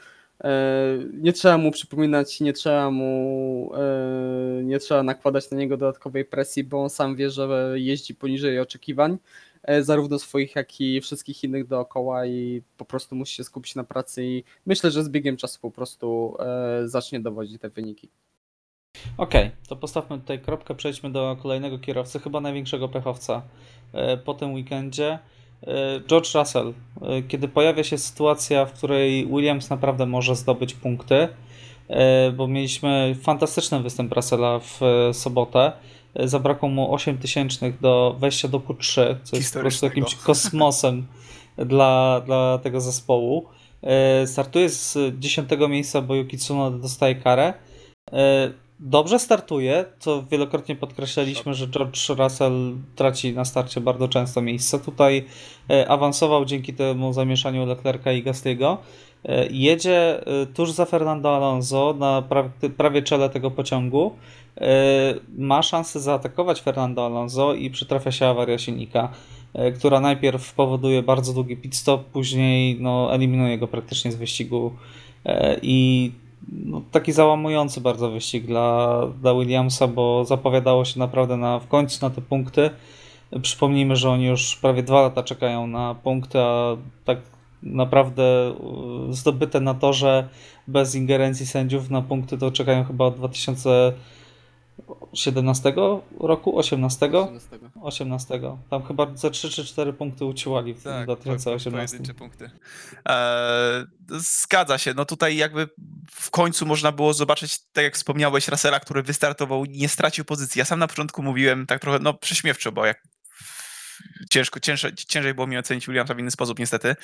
e, nie trzeba mu przypominać, nie trzeba mu e, nie trzeba nakładać na niego dodatkowej presji, bo on sam wie, że jeździ poniżej oczekiwań, e, zarówno swoich, jak i wszystkich innych dookoła i po prostu musi się skupić na pracy i myślę, że z biegiem czasu po prostu e, zacznie dowodzić te wyniki. Okej, to postawmy tutaj kropkę, przejdźmy do kolejnego kierowcy, chyba największego pechowca e, po tym weekendzie. E, George Russell. E, Kiedy pojawia się sytuacja, w której Williams naprawdę może zdobyć punkty, e, bo mieliśmy fantastyczny występ Russella w e, sobotę. E, Zabrakło mu 8 tysięcznych do wejścia do Q3, co jest po prostu Historycznego. jakimś kosmosem *laughs* dla, dla tego zespołu. E, Startuje z 10 miejsca, bo Yuki Tsunoda dostaje karę. E, Dobrze startuje, co wielokrotnie podkreślaliśmy, że George Russell traci na starcie bardzo często miejsce. Tutaj e, awansował dzięki temu zamieszaniu Leclerca i Gastiego. E, Jedzie e, tuż za Fernando Alonso na pra- prawie czele tego pociągu. Ma szansę zaatakować Fernando Alonso i przytrafia się awaria silnika, która najpierw powoduje bardzo długi pit stop, później no, eliminuje go praktycznie z wyścigu i no, taki załamujący bardzo wyścig dla, dla Williamsa, bo zapowiadało się naprawdę na, w końcu na te punkty. Przypomnijmy, że oni już prawie dwa lata czekają na punkty, a tak naprawdę y, zdobyte na torze bez ingerencji sędziów na punkty to czekają chyba od 2017 roku, 18? 18. Tam chyba ze 3 czy 4 punkty uciłali w Tak, po- po- 2018. pojedyncze punkty. Eee, zgadza się. No tutaj jakby w końcu można było zobaczyć, tak jak wspomniałeś, Russella, który wystartował, nie stracił pozycji. Ja sam na początku mówiłem tak trochę, no prześmiewczo, bo jak ciężko, ciężej, ciężej było mi ocenić Williamsa w inny sposób niestety,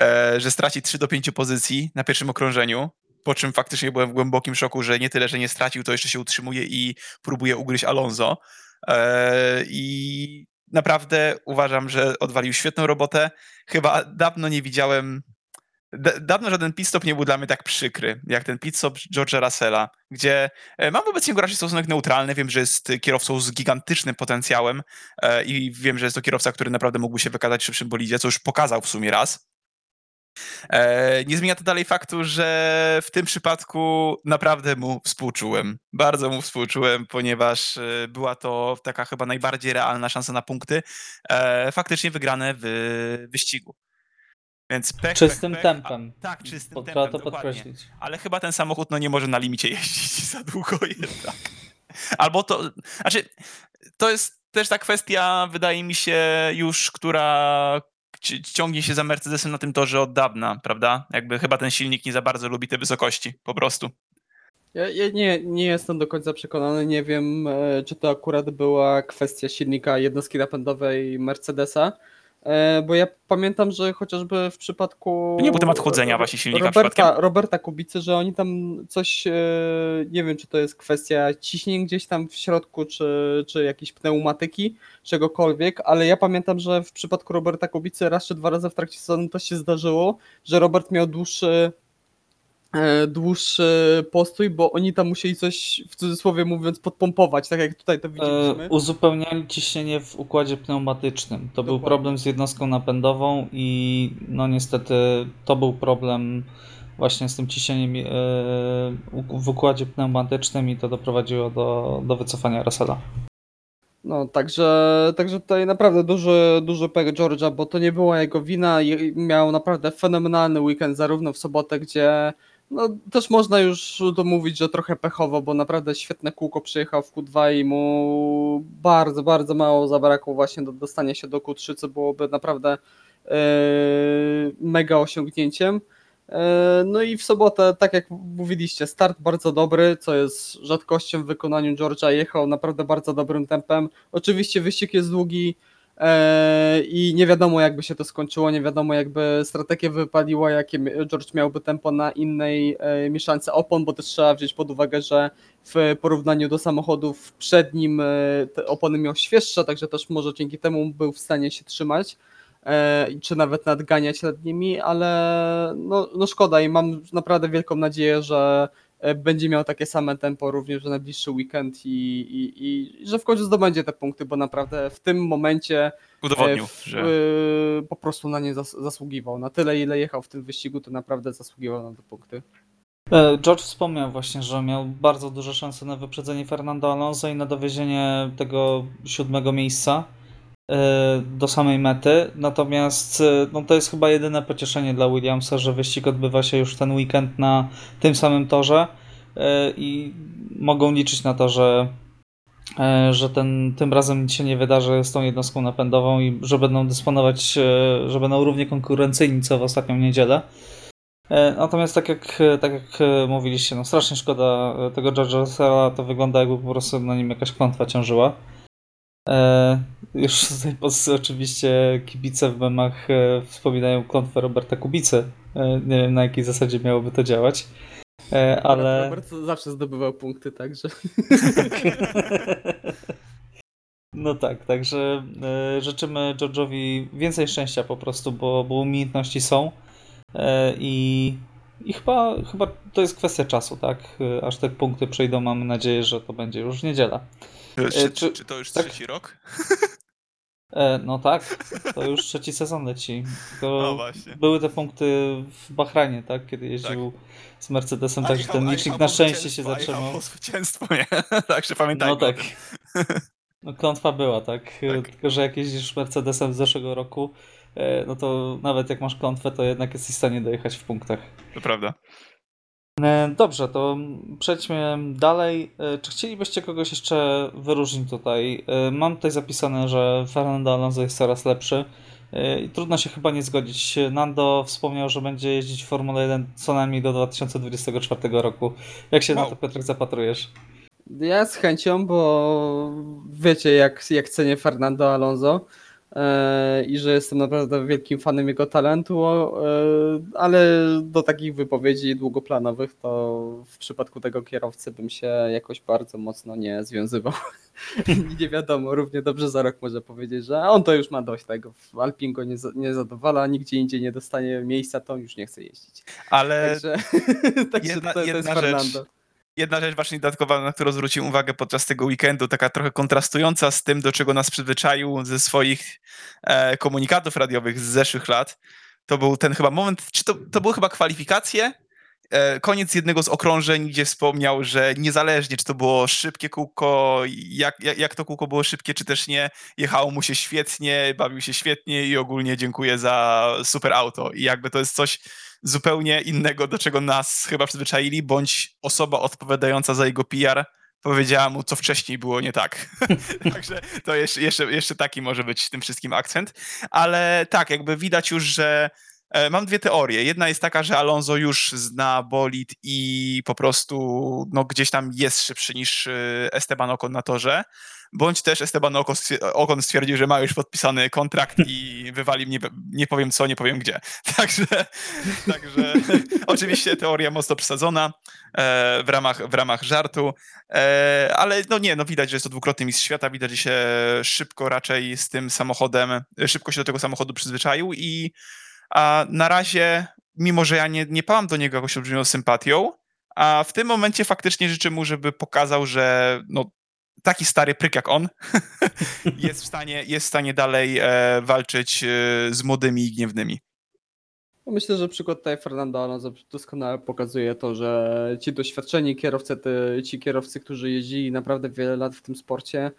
e, że straci 3 do 5 pozycji na pierwszym okrążeniu, po czym faktycznie byłem w głębokim szoku, że nie tyle, że nie stracił, to jeszcze się utrzymuje i próbuje ugryźć Alonso. E, I naprawdę uważam, że odwalił świetną robotę. Chyba dawno nie widziałem. da- Dawno żaden pit stop nie był dla mnie tak przykry, jak ten pit stop George'a Russella, gdzie e, mam wobec niego raczej stosunek neutralny. Wiem, że jest kierowcą z gigantycznym potencjałem e, i wiem, że jest to kierowca, który naprawdę mógłby się wykazać w szybszym bolidzie, co już pokazał w sumie raz. E, Nie zmienia to dalej faktu, że w tym przypadku naprawdę mu współczułem. Bardzo mu współczułem, ponieważ e, była to taka chyba najbardziej realna szansa na punkty. e, Faktycznie wygrane w wyścigu. Więc pech, Czystym pech, pech, tempem. A, tak, czystym Bo tempem, Trzeba to dokładnie. podkreślić. Ale chyba ten samochód no, nie może na limicie jeździć *laughs* za długo jednak. Albo to, znaczy, to jest też ta kwestia, wydaje mi się, już, która ciągnie się za Mercedesem na tym torze od dawna, prawda? Jakby chyba ten silnik nie za bardzo lubi te wysokości, po prostu. Ja, ja nie, nie jestem do końca przekonany, nie wiem, e, czy to akurat była kwestia silnika jednostki napędowej Mercedesa, bo ja pamiętam, że chociażby w przypadku... Nie był temat chłodzenia właśnie silnika Roberta? Roberta Kubicy, że oni tam coś, e, nie wiem, czy to jest kwestia ciśnień gdzieś tam w środku, czy, czy jakieś pneumatyki, czegokolwiek, ale ja pamiętam, że w przypadku Roberta Kubicy raz czy dwa razy w trakcie sezonu to się zdarzyło, że Robert miał dłuższy e, dłuższy postój, bo oni tam musieli coś, w cudzysłowie mówiąc, podpompować, tak jak tutaj to widzieliśmy. E, uzupełniali ciśnienie w układzie pneumatycznym. To był Dokładnie. problem z jednostką napędową i no niestety to był problem właśnie z tym ciśnieniem e, w układzie pneumatycznym i to doprowadziło do, do wycofania Russella. No, także, także tutaj naprawdę duży, duży pech George'a, bo to nie była jego wina miał naprawdę fenomenalny weekend, zarówno w sobotę, gdzie no, też można już to mówić, że trochę pechowo, bo naprawdę świetne kółko przyjechał w Q2 i mu bardzo, bardzo mało zabrakło właśnie do dostania się do Q3, co byłoby naprawdę e, mega osiągnięciem. E, No i w sobotę, tak jak mówiliście, start bardzo dobry, co jest rzadkością w wykonaniu George'a. Jechał naprawdę bardzo dobrym tempem. Oczywiście wyścig jest długi, i nie wiadomo jakby się to skończyło, nie wiadomo jakby strategia wypaliła, jakie George miałby tempo na innej e, mieszance opon, bo też trzeba wziąć pod uwagę, że w porównaniu do samochodów przed nim e, te opony miał świeższe, także też może dzięki temu był w stanie się trzymać e, czy nawet nadganiać nad nimi, ale no, no szkoda i mam naprawdę wielką nadzieję, że e, będzie miał takie same tempo również w najbliższy weekend i, i, i że w końcu zdobędzie te punkty, bo naprawdę w tym momencie Udowodnił, e, w- że e, po prostu na nie zas- zasługiwał. Na tyle, ile jechał w tym wyścigu, to naprawdę zasługiwał na te punkty. E, George wspomniał właśnie, że miał bardzo duże szanse na wyprzedzenie Fernando Alonso i na dowiezienie tego siódmego miejsca e, do samej mety. Natomiast e, no, to jest chyba jedyne pocieszenie dla Williamsa, że wyścig odbywa się już ten weekend na tym samym torze e, i mogą liczyć na to, że, e, że ten, tym razem nic się nie wydarzy z tą jednostką napędową i że będą dysponować, e, że będą równie konkurencyjni co w ostatnią niedzielę. E, Natomiast tak jak, tak jak e, mówiliście, no strasznie szkoda e, tego George'a Russella, to wygląda jakby po prostu na nim jakaś klątwa ciążyła. E, już z tej pozycji oczywiście kibice w memach e, wspominają klątwę Roberta Kubicy. E, nie wiem na jakiej zasadzie miałoby to działać. E, ale... Robert zawsze zdobywał punkty, także *laughs* No tak, także e, życzymy George'owi więcej szczęścia po prostu, bo, bo umiejętności są e, i, i chyba, chyba to jest kwestia czasu, tak? E, Aż te punkty przyjdą, mamy nadzieję, że to będzie już w niedzielę. Czy, czy- czy, czy to już tak? trzeci rok? E, No tak, to już trzeci sezon leci. *laughs* No były te punkty w Bahrajnie, tak? Kiedy jeździł z Mercedesem, także ten licznik na szczęście się zatrzymał. po zwycięstwo, nie? *laughs* Także pamiętajmy No tak. *laughs* No klątwa była, tak? Tak. Tylko, że jak jeździsz Mercedesem z zeszłego roku, e, no to nawet jak masz klątwę, to jednak jesteś w stanie dojechać w punktach. To prawda. E, Dobrze, to przejdźmy dalej. E, Czy chcielibyście kogoś jeszcze wyróżnić tutaj? E, Mam tutaj zapisane, że Fernando Alonso jest coraz lepszy. I trudno się chyba nie zgodzić. Nando wspomniał, że będzie jeździć w Formule 1 co najmniej do 2024 roku. Jak się na Wow. to, Piotrek, zapatrujesz? Ja z chęcią, bo wiecie, jak, jak cenię Fernando Alonso i że jestem naprawdę wielkim fanem jego talentu, e, ale do takich wypowiedzi długoplanowych to w przypadku tego kierowcy bym się jakoś bardzo mocno nie związywał. *laughs* Nie wiadomo, równie dobrze za rok może powiedzieć, że on to już ma dość tego. W Alpin go nie, nie zadowala, nigdzie indziej nie dostanie miejsca, to on już nie chce jeździć. Ale Także, *laughs* także jedna- to, to jest jedna rzecz. Jedna rzecz właśnie dodatkowa, na którą zwróciłem uwagę podczas tego weekendu, taka trochę kontrastująca z tym, do czego nas przyzwyczaił ze swoich e, komunikatów radiowych z zeszłych lat, to był ten chyba moment, czy to, to były chyba kwalifikacje? E, koniec jednego z okrążeń, gdzie wspomniał, że niezależnie, czy to było szybkie kółko, jak, jak, jak to kółko było szybkie, czy też nie, jechało mu się świetnie, bawił się świetnie i ogólnie dziękuję za super auto. I jakby to jest coś zupełnie innego, do czego nas chyba przyzwyczaili, bądź osoba odpowiadająca za jego PR powiedziała mu, co wcześniej było nie tak. *laughs* Także to jeszcze, jeszcze, jeszcze taki może być tym wszystkim akcent. Ale tak, jakby widać już, że e, mam dwie teorie. Jedna jest taka, że Alonso już zna bolid i po prostu no, gdzieś tam jest szybszy niż e, Esteban Ocon na torze. Bądź też Esteban Ocon stwierdził, że ma już podpisany kontrakt i wywali mnie, nie powiem co, nie powiem gdzie. *laughs* Także, także *laughs* oczywiście teoria mocno przesadzona e, w, ramach, w ramach żartu, e, ale no nie, no widać, że jest to dwukrotny mistrz świata, widać, że się szybko raczej z tym samochodem, szybko się do tego samochodu przyzwyczaił i a na razie, mimo że ja nie, nie pałam do niego jakąś olbrzymią sympatią, a w tym momencie faktycznie życzę mu, żeby pokazał, że no, taki stary pryk jak on *laughs* jest w stanie, jest w stanie dalej e, walczyć e, z młodymi i gniewnymi. No Myślę, że przykład tutaj Fernando Alonso doskonale pokazuje to, że ci doświadczeni kierowcy, te, ci kierowcy, którzy jeździli naprawdę wiele lat w tym sporcie,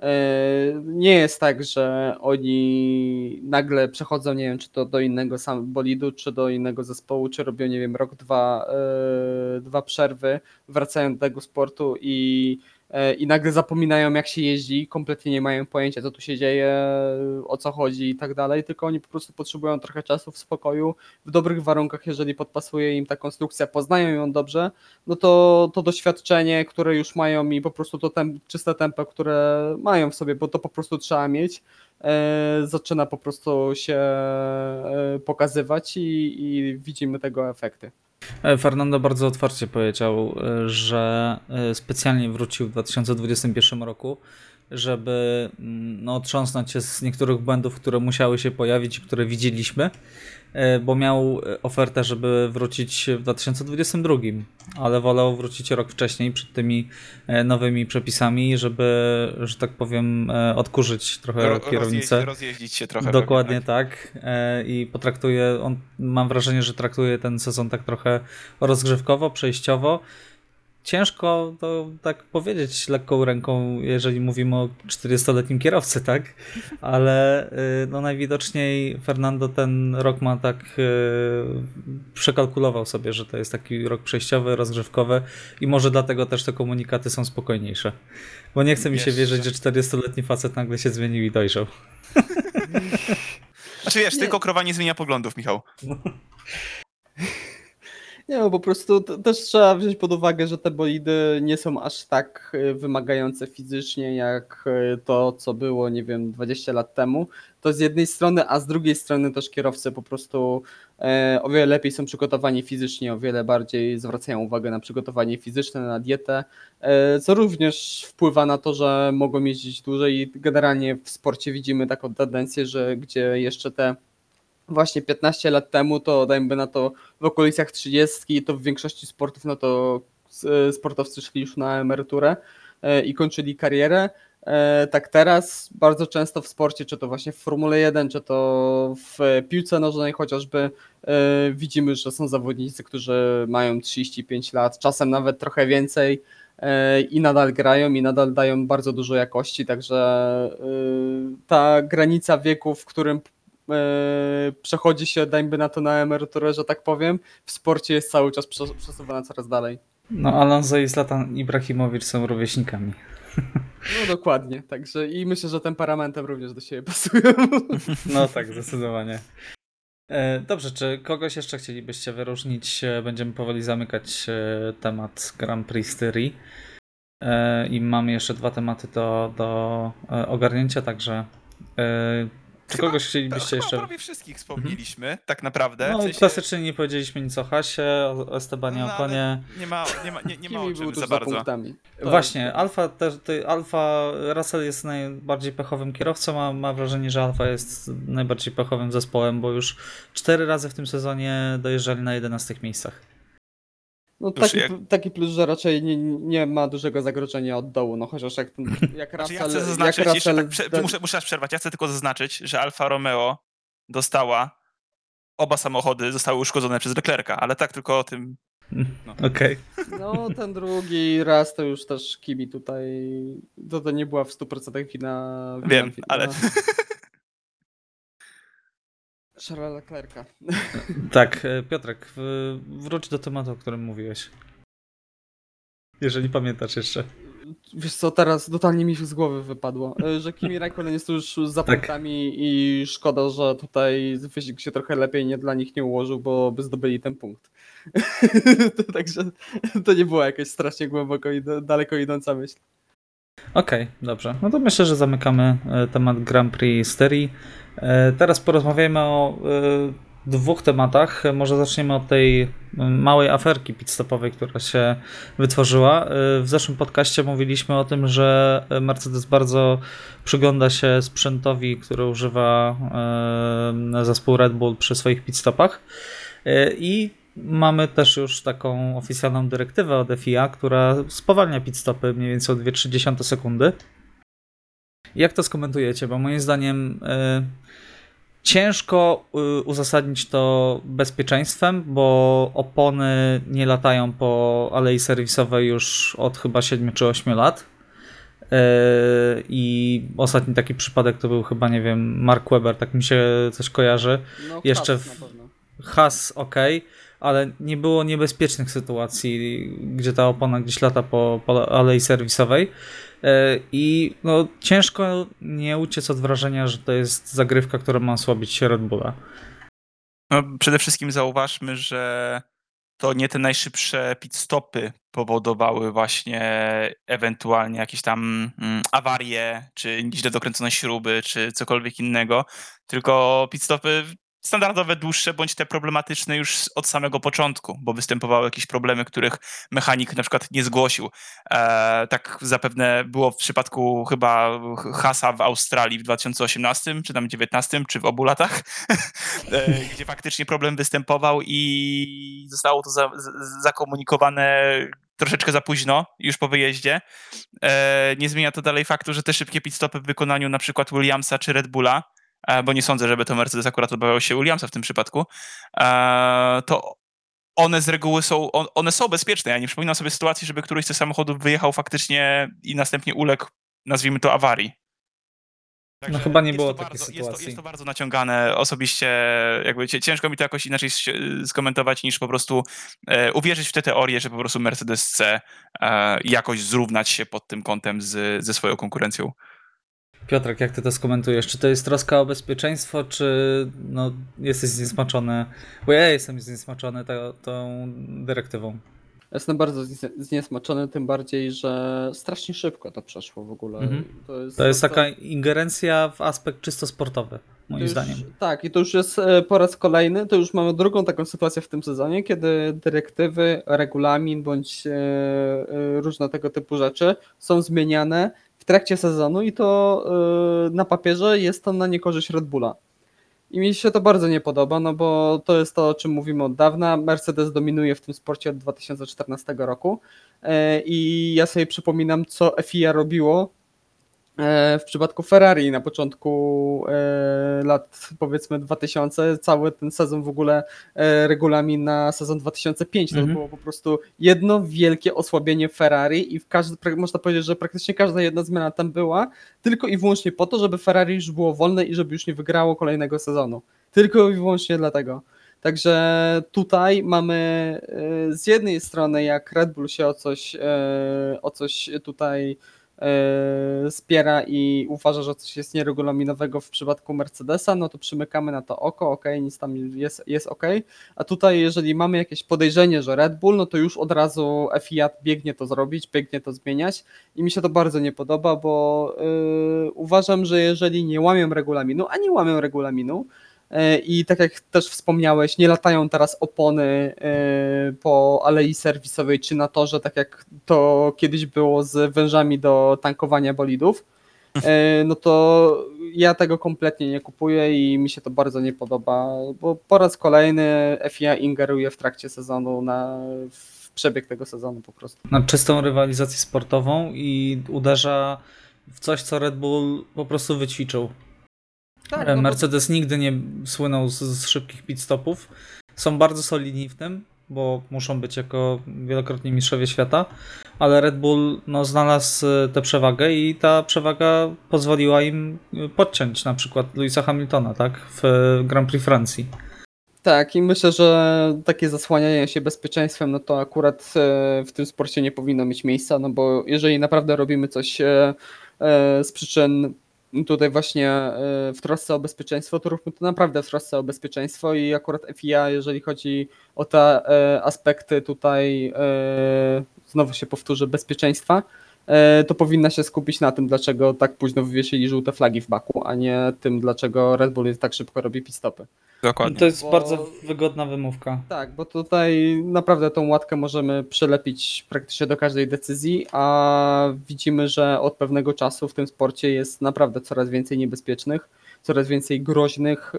e, nie jest tak, że oni nagle przechodzą, nie wiem, czy to do innego sam bolidu, czy do innego zespołu, czy robią, nie wiem, rok, dwa, e, dwa przerwy, wracają do tego sportu i i nagle zapominają jak się jeździ, kompletnie nie mają pojęcia co tu się dzieje, o co chodzi i tak dalej, tylko oni po prostu potrzebują trochę czasu w spokoju, w dobrych warunkach, jeżeli podpasuje im ta konstrukcja, poznają ją dobrze, no to to doświadczenie, które już mają i po prostu to tem, czyste tempo, które mają w sobie, bo to po prostu trzeba mieć, e, zaczyna po prostu się e, pokazywać i, i widzimy tego efekty. E, Fernando bardzo otwarcie powiedział, e, że e, specjalnie wrócił w 2021 roku, żeby mm, no, otrząsnąć się z niektórych błędów, które musiały się pojawić, które widzieliśmy, e, bo miał e, ofertę, żeby wrócić w 2022, ale wolał wrócić rok wcześniej przed tymi e, nowymi przepisami, żeby, że tak powiem, e, odkurzyć trochę Ro- kierownicę. Rozjeździć, rozjeździć się trochę. Dokładnie pewnie, tak. E, I potraktuje, on, mam wrażenie, że traktuje ten sezon tak trochę rozgrzewkowo, przejściowo. Ciężko to tak powiedzieć lekką ręką, jeżeli mówimy o 40-letnim kierowcy, tak? Ale y, no najwidoczniej Fernando ten rok ma tak y, przekalkulował sobie, że to jest taki rok przejściowy, rozgrzewkowy i może dlatego też te komunikaty są spokojniejsze. Bo nie chce mi się Jeszcze. wierzyć, że 40-letni facet nagle się zmienił i dojrzał. Znaczy wiesz, Nie. tylko krowa nie zmienia poglądów, Michał. *laughs* Nie, no po prostu też trzeba wziąć pod uwagę, że te bolidy nie są aż tak e, wymagające fizycznie jak e, to, co było, nie wiem, 20 lat temu. To z jednej strony, a z drugiej strony też kierowcy po prostu e, o wiele lepiej są przygotowani fizycznie, o wiele bardziej zwracają uwagę na przygotowanie fizyczne, na dietę, e, co również wpływa na to, że mogą jeździć dłużej generalnie w sporcie widzimy taką tendencję, że gdzie jeszcze te właśnie 15 lat temu, to dajmy na to w okolicach 30, to w większości sportów, no to s- sportowcy szli już na emeryturę e, i kończyli karierę. E, Tak teraz bardzo często w sporcie, czy to właśnie w Formule 1, czy to w piłce nożnej chociażby, e, widzimy, że są zawodnicy, którzy mają 35 lat, czasem nawet trochę więcej e, i nadal grają i nadal dają bardzo dużo jakości, także e, ta granica wieku, w którym e, przechodzi się, dajmy na to na emeryturę, że tak powiem, w sporcie jest cały czas przes- przesuwana coraz dalej. No, Alonso i Zlatan Ibrahimowicz są rówieśnikami. *laughs* No dokładnie, także i myślę, że temperamentem również do siebie pasują. No tak, zdecydowanie. E, Dobrze, czy kogoś jeszcze chcielibyście wyróżnić? E, Będziemy powoli zamykać e, temat Grand Prix Styrii. E, I mamy jeszcze dwa tematy do, do e, ogarnięcia, także e, czy Chyba- kogoś To chcielibyście chyba jeszcze... prawie wszystkich wspomnieliśmy, tak naprawdę. No W sensie, klasycznie nie powiedzieliśmy nic o Hasie, o Estebanie No, Okonie. nie ma, nie ma, nie, nie ma o czym za bardzo. punktami. To Właśnie, Alfa też, ty, Alfa, Russell jest najbardziej pechowym kierowcą, a ma wrażenie, że Alfa jest najbardziej pechowym zespołem, bo już cztery razy w tym sezonie dojeżdżali na 11 miejscach. No taki, jak- taki plus, że raczej nie, nie ma dużego zagrożenia od dołu, no chociaż jak, *laughs* jak Znaczy, ja chcę zaznaczyć, jak jeszcze Russell tak, prze, muszę, muszę przerwać, ja chcę tylko zaznaczyć, że Alfa Romeo dostała, oba samochody zostały uszkodzone przez Leclerca, ale tak tylko o tym. *laughs* No. Okej. No ten drugi raz to już też Kimi tutaj, to, to nie była w 100% wina, wina Wiem, wina ale Charlesa Leclerca. Tak, e, Piotrek, wróć do tematu, o którym mówiłeś. Jeżeli pamiętasz jeszcze. Wiesz co, teraz totalnie mi z głowy wypadło, e, że Kimi Raikkonen jest już za Tak. punktami i szkoda, że tutaj wyścig się trochę lepiej nie dla nich nie ułożył, bo by zdobyli ten punkt. *laughs* Także to nie była jakaś strasznie głęboko i daleko idąca myśl. Okej, dobrze. No to myślę, że zamykamy e, temat Grand Prix Styrii. E, Teraz porozmawiajmy o e, dwóch tematach. Może zaczniemy od tej małej aferki pitstopowej, która się wytworzyła. W zeszłym podcaście mówiliśmy o tym, że Mercedes bardzo przygląda się sprzętowi, który używa zespół Red Bull przy swoich pitstopach. I mamy też już taką oficjalną dyrektywę od FIA, która spowalnia pitstopy mniej więcej o 2,3 sekundy. Jak to skomentujecie? Bo moim zdaniem y, ciężko y, uzasadnić to bezpieczeństwem, bo opony nie latają po alei serwisowej już od chyba 7 czy 8 lat. Y, I ostatni taki przypadek to był chyba, nie wiem, Mark Webber, tak mi się coś kojarzy. No, Jeszcze w-. Has ok, ale nie było niebezpiecznych sytuacji, gdzie ta opona gdzieś lata po, po alei serwisowej. E, I no, ciężko nie uciec od wrażenia, że to jest zagrywka, która ma osłabić Red Bulla. no, przede wszystkim zauważmy, że to nie te najszybsze pit stopy powodowały właśnie ewentualnie jakieś tam mm, awarie, czy źle dokręcone śruby, czy cokolwiek innego, tylko pit stopy standardowe, dłuższe, bądź te problematyczne już od samego początku, bo występowały jakieś problemy, których mechanik na przykład nie zgłosił. E, tak zapewne było w przypadku chyba Hasa w Australii w 2018, czy tam 2019, czy w obu latach, *laughs* e, gdzie faktycznie problem występował i zostało to za, z, zakomunikowane troszeczkę za późno, już po wyjeździe. E, nie zmienia to dalej faktu, że te szybkie pit stopy w wykonaniu na przykład Williamsa czy Red Bulla bo nie sądzę, żeby to Mercedes akurat obawiał się Williamsa w tym przypadku, e, to one z reguły są, one są bezpieczne. Ja nie przypominam sobie sytuacji, żeby któryś z tych samochodów wyjechał faktycznie i następnie uległ, nazwijmy to, awarii. Także no chyba nie było takiej bardzo, sytuacji. Jest to, jest to, bardzo naciągane. Osobiście jakby ciężko mi to jakoś inaczej skomentować niż po prostu e, uwierzyć w tę teorię, że po prostu Mercedes chce e, jakoś zrównać się pod tym kątem z, ze swoją konkurencją. Piotrek, jak ty to skomentujesz? Czy to jest troska o bezpieczeństwo, czy no, jesteś zniesmaczony? Bo ja jestem zniesmaczony tą, tą dyrektywą. Jestem bardzo zniesmaczony, tym bardziej, że strasznie szybko to przeszło w ogóle. Mhm. To jest, to jest to, taka ingerencja w aspekt czysto sportowy, moim już, zdaniem. Tak, i to już jest e, po raz kolejny, to już mamy drugą taką sytuację w tym sezonie, kiedy dyrektywy, regulamin bądź e, e, różne tego typu rzeczy są zmieniane w trakcie sezonu i to yy, na papierze jest to na niekorzyść Red Bulla. I mi się to bardzo nie podoba, no bo to jest to, o czym mówimy od dawna. Mercedes dominuje w tym sporcie od 2014 roku yy, i ja sobie przypominam, co FIA robiło w przypadku Ferrari na początku e, lat powiedzmy 2000, cały ten sezon w ogóle e, regulamin na sezon 2005 to mhm. było po prostu jedno wielkie osłabienie Ferrari i w każdy, można powiedzieć, że praktycznie każda jedna zmiana tam była tylko i wyłącznie po to, żeby Ferrari już było wolne i żeby już nie wygrało kolejnego sezonu. Tylko i wyłącznie dlatego. Także tutaj mamy z jednej strony jak Red Bull się o coś, o coś tutaj E, wspiera i uważa, że coś jest nieregulaminowego w przypadku Mercedesa, no to przymykamy na to oko, ok, nic tam jest, jest ok. A tutaj, jeżeli mamy jakieś podejrzenie, że Red Bull, no to już od razu FIA biegnie to zrobić, biegnie to zmieniać i mi się to bardzo nie podoba, bo yy, uważam, że jeżeli nie łamią regulaminu, a nie łamią regulaminu, I tak jak też wspomniałeś, nie latają teraz opony e, po alei serwisowej czy na torze, tak jak to kiedyś było z wężami do tankowania bolidów. E, no to ja tego kompletnie nie kupuję i mi się to bardzo nie podoba, bo po raz kolejny FIA ingeruje w trakcie sezonu na w przebieg tego sezonu po prostu. Na czystą rywalizację sportową i uderza w coś, co Red Bull po prostu wyćwiczył. Tak, no Mercedes bo... nigdy nie słynął z, z szybkich pit stopów. Są bardzo solidni w tym, bo muszą być jako wielokrotni mistrzowie świata, ale Red Bull no, znalazł e, tę przewagę i ta przewaga pozwoliła im e, podciąć na przykład Louisa Hamiltona tak, w Grand Prix Francji. Tak, i myślę, że takie zasłanianie się bezpieczeństwem, no to akurat e, w tym sporcie nie powinno mieć miejsca, no bo jeżeli naprawdę robimy coś z przyczyn tutaj właśnie e, w trosce o bezpieczeństwo, to róbmy to naprawdę w trosce o bezpieczeństwo i akurat FIA, jeżeli chodzi o te e, aspekty tutaj, e, znowu się powtórzę, bezpieczeństwa, to powinna się skupić na tym, dlaczego tak późno wywiesili żółte flagi w baku, a nie tym, dlaczego Red Bull tak szybko robi pit-stopy. Dokładnie. To jest bo, bardzo wygodna wymówka. Tak, bo tutaj naprawdę tą łatkę możemy przylepić praktycznie do każdej decyzji, a widzimy, że od pewnego czasu w tym sporcie jest naprawdę coraz więcej niebezpiecznych, coraz więcej groźnych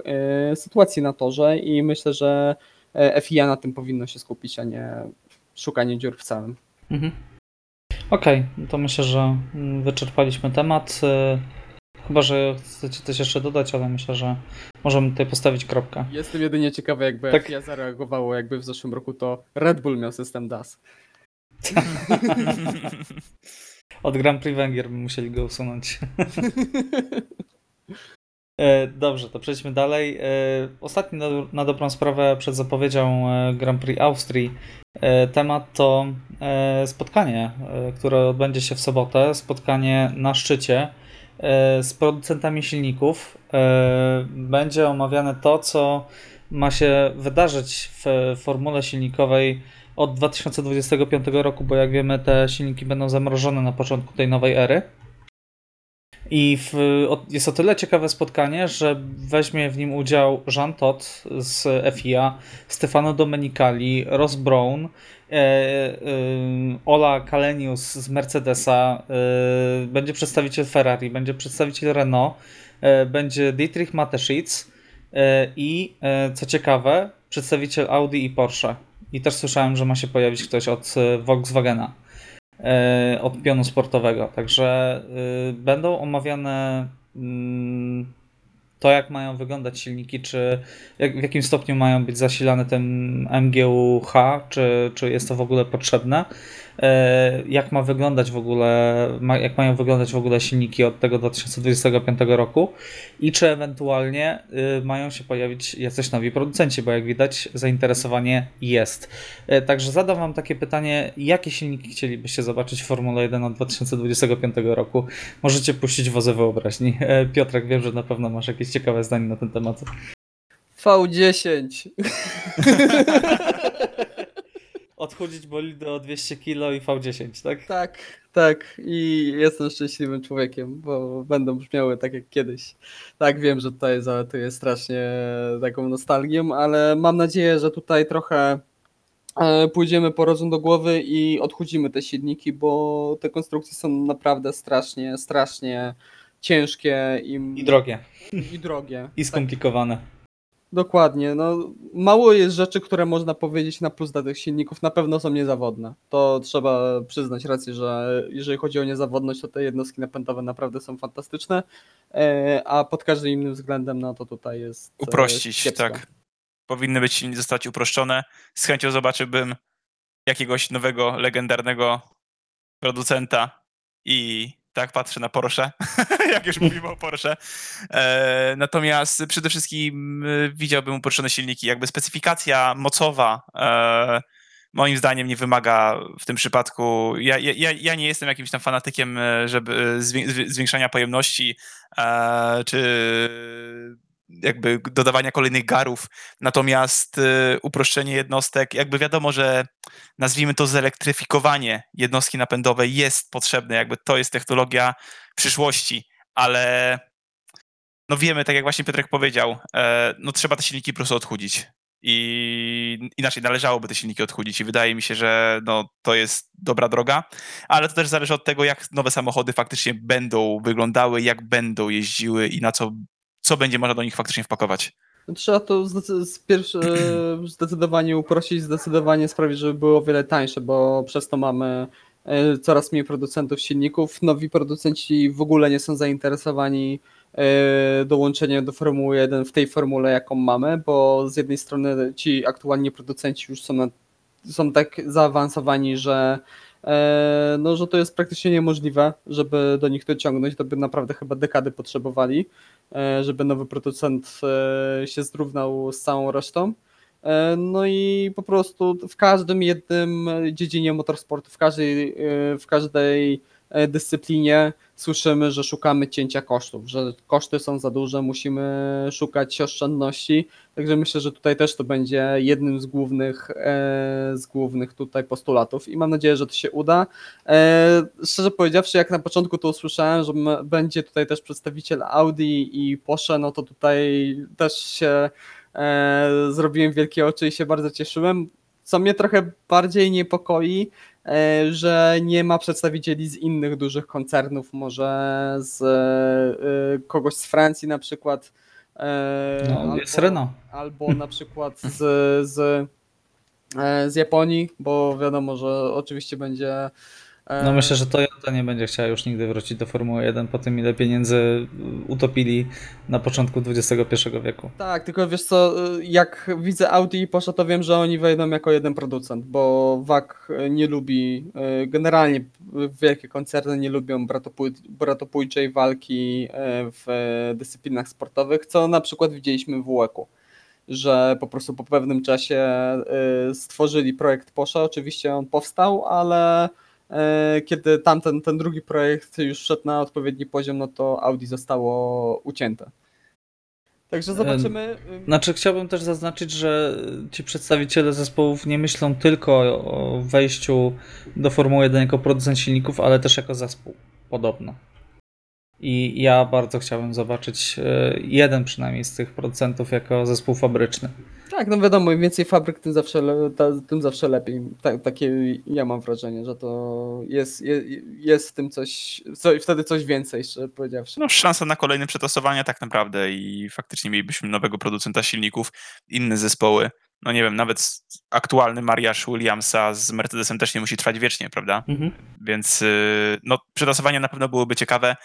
y, sytuacji na torze i myślę, że e, FIA na tym powinno się skupić, a nie szukanie dziur w całym. Mhm. Okej, okay, to myślę, że mm, wyczerpaliśmy temat. Y, Chyba, że chcecie coś jeszcze dodać, ale myślę, że możemy tutaj postawić kropkę. Jestem jedynie ciekawy, jakby tak. ja zareagowało, jakby w zeszłym roku to Red Bull miał system DAS. *laughs* Od Grand Prix Węgier by musieli go usunąć. *laughs* E, dobrze, to przejdźmy dalej. E, ostatni na, na dobrą sprawę przed zapowiedzią e, Grand Prix Austrii temat to spotkanie, które odbędzie się w sobotę. Spotkanie na szczycie E, z producentami silników e, będzie omawiane to, co ma się wydarzyć w formule silnikowej od 2025 roku, bo jak wiemy, te silniki będą zamrożone na początku tej nowej ery. I w, jest o tyle ciekawe spotkanie, że weźmie w nim udział Jean Todt z FIA, Stefano Domenicali, Ross Brown, e, e, Ola Kalenius z Mercedesa, e, będzie przedstawiciel Ferrari, będzie przedstawiciel Renault, e, będzie Dietrich Mateschitz e, i co ciekawe, przedstawiciel Audi i Porsche. I też słyszałem, że ma się pojawić ktoś od Volkswagena. E, od pionu sportowego. Także y, będą omawiane mm, to, jak mają wyglądać silniki, czy w jakim stopniu mają być zasilane tym MGU-H, czy, czy jest to w ogóle potrzebne. E, jak ma wyglądać w ogóle, jak mają wyglądać w ogóle silniki od tego 2025 roku i czy ewentualnie y, mają się pojawić jacyś nowi producenci, bo jak widać zainteresowanie jest. E, także zadam Wam takie pytanie, jakie silniki chcielibyście zobaczyć w Formule 1 od 2025 roku? Możecie puścić wozę wyobraźni. E, Piotrek, wiem, że na pewno masz jakieś ciekawe zdanie na ten temat. V10. *laughs* odchudzić bolidy o 200 kg i V10, tak? Tak, tak. I jestem szczęśliwym człowiekiem, bo będą brzmiały tak jak kiedyś. Tak, wiem, że tutaj zalatuję strasznie taką nostalgią, ale mam nadzieję, że tutaj trochę e, pójdziemy po rozum do głowy i odchudzimy te silniki, bo te konstrukcje są naprawdę strasznie, strasznie ciężkie i, I drogie. I drogie. I skomplikowane. Dokładnie. No, mało jest rzeczy, które można powiedzieć na plus dla tych silników. Na pewno są niezawodne. To trzeba przyznać rację, że jeżeli chodzi o niezawodność, to te jednostki napędowe naprawdę są fantastyczne, e, a pod każdym innym względem, no to tutaj jest. E, Uprościć, kiepsko. tak. Powinny być zostać uproszczone. Z chęcią zobaczyłbym jakiegoś nowego, legendarnego producenta i tak patrzę na Porsche, *laughs* jak już mówimy o Porsche. E, natomiast przede wszystkim e, widziałbym uproszczone silniki. Jakby specyfikacja mocowa e, moim zdaniem nie wymaga w tym przypadku. Ja, ja, ja nie jestem jakimś tam fanatykiem, e, żeby e, zwiększania pojemności e, czy jakby dodawania kolejnych garów, natomiast y, uproszczenie jednostek, jakby wiadomo, że nazwijmy to zelektryfikowanie jednostki napędowej jest potrzebne, jakby to jest technologia przyszłości, ale no wiemy, tak jak właśnie Piotrek powiedział, e, no trzeba te silniki po prostu odchudzić. I inaczej należałoby te silniki odchudzić i wydaje mi się, że no, to jest dobra droga, ale to też zależy od tego, jak nowe samochody faktycznie będą wyglądały, jak będą jeździły i na co co będzie można do nich faktycznie wpakować. No, trzeba to pierwsze *clears throat* zdecydowanie uprościć, zdecydowanie sprawić, żeby było o wiele tańsze, bo przez to mamy e, coraz mniej producentów silników. Nowi producenci w ogóle nie są zainteresowani e, dołączeniem do Formuły 1 w tej formule, jaką mamy, bo z jednej strony ci aktualni producenci już są, na, są tak zaawansowani, że e, no, że to jest praktycznie niemożliwe, żeby do nich dociągnąć, to by naprawdę chyba dekady potrzebowali. E, żeby nowy producent e, się zrównał z całą resztą. E, no i po prostu w każdym jednym dziedzinie motorsportu, w każdej, w każdej dyscyplinie słyszymy, że szukamy cięcia kosztów, że koszty są za duże, musimy szukać oszczędności. Także myślę, że tutaj też to będzie jednym z głównych, z głównych tutaj postulatów i mam nadzieję, że to się uda. Szczerze powiedziawszy, jak na początku to usłyszałem, że będzie tutaj też przedstawiciel Audi i Porsche, no to tutaj też się zrobiłem wielkie oczy i się bardzo cieszyłem. Co mnie trochę bardziej niepokoi, E, że nie ma przedstawicieli z innych dużych koncernów, może z e, kogoś z Francji na przykład. E, no, albo, jest Renault. Albo na przykład z, z, z Japonii, bo wiadomo, że oczywiście będzie no myślę, że Toyota nie będzie chciała już nigdy wrócić do Formuły 1 po tym, ile pieniędzy utopili na początku XXI wieku. Tak, tylko wiesz co, jak widzę Audi i Porsche, to wiem, że oni wejdą jako jeden producent, bo WAG nie lubi, generalnie wielkie koncerny nie lubią bratopój, bratopójczej walki w dyscyplinach sportowych, co na przykład widzieliśmy w WEC-u że po prostu po pewnym czasie stworzyli projekt Porsche, oczywiście on powstał, ale kiedy tamten ten drugi projekt już szedł na odpowiedni poziom, no to Audi zostało ucięte. Także zobaczymy. y, Znaczy, chciałbym też zaznaczyć, że ci przedstawiciele zespołów nie myślą tylko o- o wejściu do Formuły 1 jako producent silników, ale też jako zespół. Podobno. I ja bardzo chciałbym zobaczyć e, jeden przynajmniej z tych producentów jako zespół fabryczny. Tak, no wiadomo, im więcej fabryk, tym zawsze, le, ta, tym zawsze lepiej. Ta, takie ja mam wrażenie, że to jest, jest, jest w tym coś, co, wtedy coś więcej, szczerze powiedziawszy. No, szansa na kolejne przetasowania tak naprawdę i faktycznie mielibyśmy nowego producenta silników, inne zespoły. No nie wiem, nawet aktualny mariaż Williamsa z Mercedesem też nie musi trwać wiecznie, prawda? Mhm. Więc y, no, przetasowania na pewno byłyby ciekawe.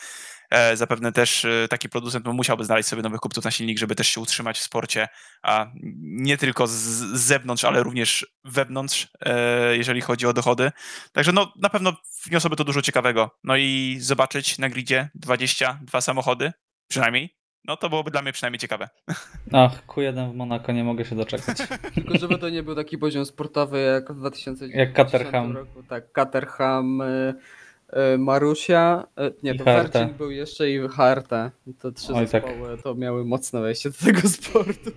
E, Zapewne też y, taki producent no, musiałby znaleźć sobie nowych kupców na silnik, żeby też się utrzymać w sporcie, a nie tylko z, z zewnątrz, ale również wewnątrz, e, jeżeli chodzi o dochody. Także no, na pewno wniosłoby to dużo ciekawego. No i zobaczyć na gridzie 22 samochody, przynajmniej, no to byłoby dla mnie przynajmniej ciekawe. Ach, Q1 w Monako, nie mogę się doczekać. *laughs* Tylko żeby to nie był taki poziom sportowy jak w 2010 Jak Caterham. roku. Tak, Caterham, y, Marusia, y, nie, I to. Vercin był jeszcze i HRT. To trzy Oj, tak. to miały mocne wejście do tego sportu.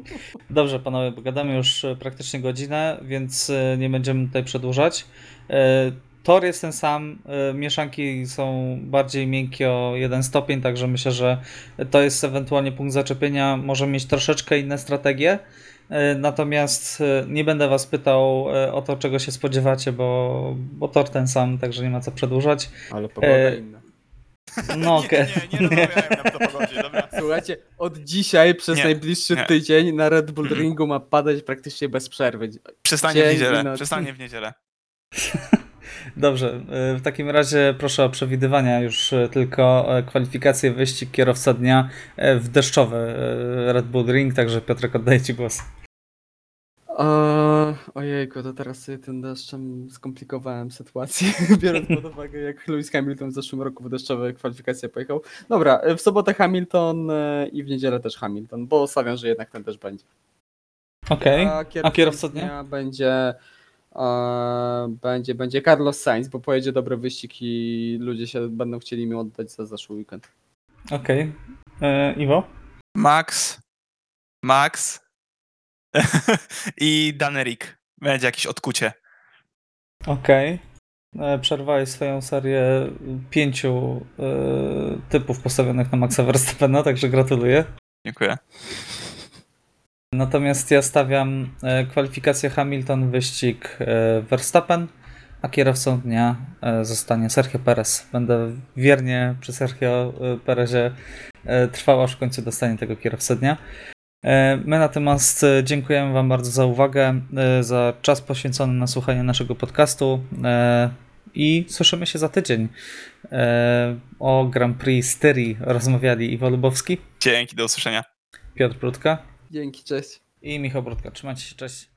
*laughs* Dobrze, panowie, bo gadamy już e, praktycznie godzinę, więc e, nie będziemy tutaj przedłużać. E, Tor jest ten sam, e, mieszanki są bardziej miękkie o jeden stopień, także myślę, że to jest ewentualnie punkt zaczepienia. Może mieć troszeczkę inne strategie. E, Natomiast e, nie będę Was pytał e, o to, czego się spodziewacie, bo, bo tor ten sam, także nie ma co przedłużać. Ale pogoda E, inna. No *laughs* okej. Nie, nie, nie rozmawiałem nam to pogodzie, dobra. Słuchajcie, od dzisiaj przez Nie, najbliższy nie. tydzień na Red Bull Mm. Ringu ma padać praktycznie bez przerwy. Przestanie w Dzień i niedzielę, przestanie w niedzielę. *laughs* Dobrze, y, w takim razie proszę o przewidywania już y, tylko e, kwalifikacje wyścig kierowca dnia e, w deszczowy e, Red Bull Ring, także Piotrek oddaję Ci głos. O, ojejku, to teraz sobie tym deszczem skomplikowałem sytuację, *laughs* biorąc pod uwagę jak Lewis Hamilton w zeszłym roku w deszczowe kwalifikacje pojechał. Dobra, w sobotę Hamilton e, i w niedzielę też Hamilton, bo stawiam, że jednak ten też będzie. Okej, A a kierowca dnia? będzie, e, będzie, będzie Carlos Sainz, bo pojedzie dobry wyścig i ludzie się będą chcieli mi oddać za zeszły weekend. Okej. E, Iwo? Max, Max *laughs* i Danerik. Będzie jakieś odkucie. Okej. E, Przerwałeś swoją serię pięciu e, typów postawionych na Maxa Verstappena, także gratuluję. Dziękuję. Natomiast ja stawiam e, kwalifikację Hamilton, wyścig e, Verstappen, a kierowcą dnia e, zostanie Sergio Perez. Będę wiernie przy Sergio Perezie trwał, aż w końcu dostanie tego kierowcę dnia. My natomiast dziękujemy Wam bardzo za uwagę, za czas poświęcony na słuchanie naszego podcastu i słyszymy się za tydzień. O Grand Prix Styrii rozmawiali Iwo Lubowski, Dzięki, do usłyszenia. Piotr Brudka Dzięki, cześć. i Michał Brudka. Trzymajcie się, cześć.